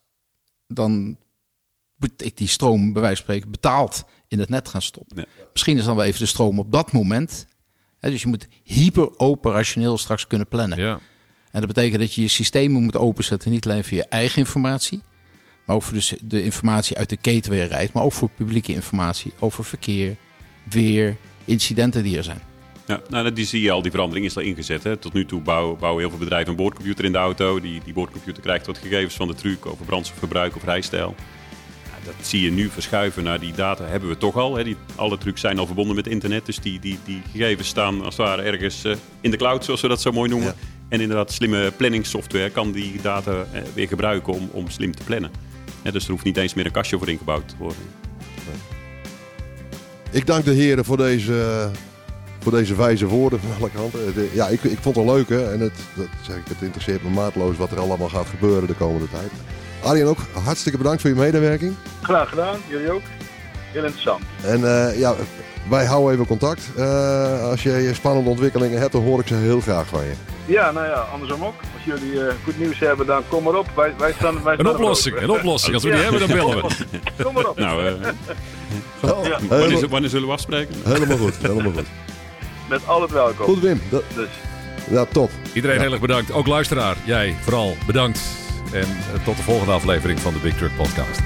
B: dan moet ik die stroom bij wijze van spreken betaald in het net gaan stoppen.
E: Ja.
B: Misschien is dan wel even de stroom op dat moment. Hè, dus je moet hyper operationeel straks kunnen plannen.
C: Ja.
B: En dat betekent dat je je systemen moet openzetten, niet alleen voor je eigen informatie, maar ook voor de, de informatie uit de keten waar je rijdt, maar ook voor publieke informatie over verkeer, weer, incidenten die er zijn.
E: Ja, nou, die zie je al, die verandering is al ingezet. Hè. Tot nu toe bouwen, bouwen heel veel bedrijven een boordcomputer in de auto. Die, die boordcomputer krijgt wat gegevens van de truck over brandstofverbruik of rijstijl. Ja, dat zie je nu verschuiven naar die data hebben we toch al. Hè. Die, alle trucks zijn al verbonden met internet. Dus die, die, die gegevens staan als het ware ergens eh, in de cloud, zoals we dat zo mooi noemen.
D: Ja.
E: En inderdaad, slimme planningssoftware kan die data eh, weer gebruiken om, om slim te plannen. Ja, dus er hoeft niet eens meer een kastje voor ingebouwd te worden.
D: Ik dank de heren voor deze, voor deze wijze woorden van alle kanten. De- Ja, ik, ik vond het leuk hè. En het, dat zeg ik, het interesseert me maatloos wat er allemaal gaat gebeuren de komende tijd. Arjen ook, hartstikke bedankt voor je medewerking.
F: Graag gedaan, jullie ook. Heel interessant.
D: En eh, ja, wij houden even contact. Eh, als je spannende ontwikkelingen hebt, dan hoor ik ze heel graag van je.
F: Ja, nou ja, andersom ook. Als jullie eh, goed nieuws hebben, dan kom maar op. Wij, wij staan, wij
C: Een
F: staan
C: oplossing,
F: erop.
C: een oplossing. Als we die
F: Ja.
C: hebben, dan bellen we. [laughs]
F: Kom maar op.
E: Nou, eh,
F: Ja,
E: wanneer, zullen we afspreken?
D: helemaal goed, helemaal goed.
F: met al het welkom.
D: Goed Wim, dat,
F: Dus.
D: ja top.
C: Iedereen heel erg bedankt. Ook luisteraar, jij vooral bedankt. En tot de volgende aflevering van de Big Truck Podcast.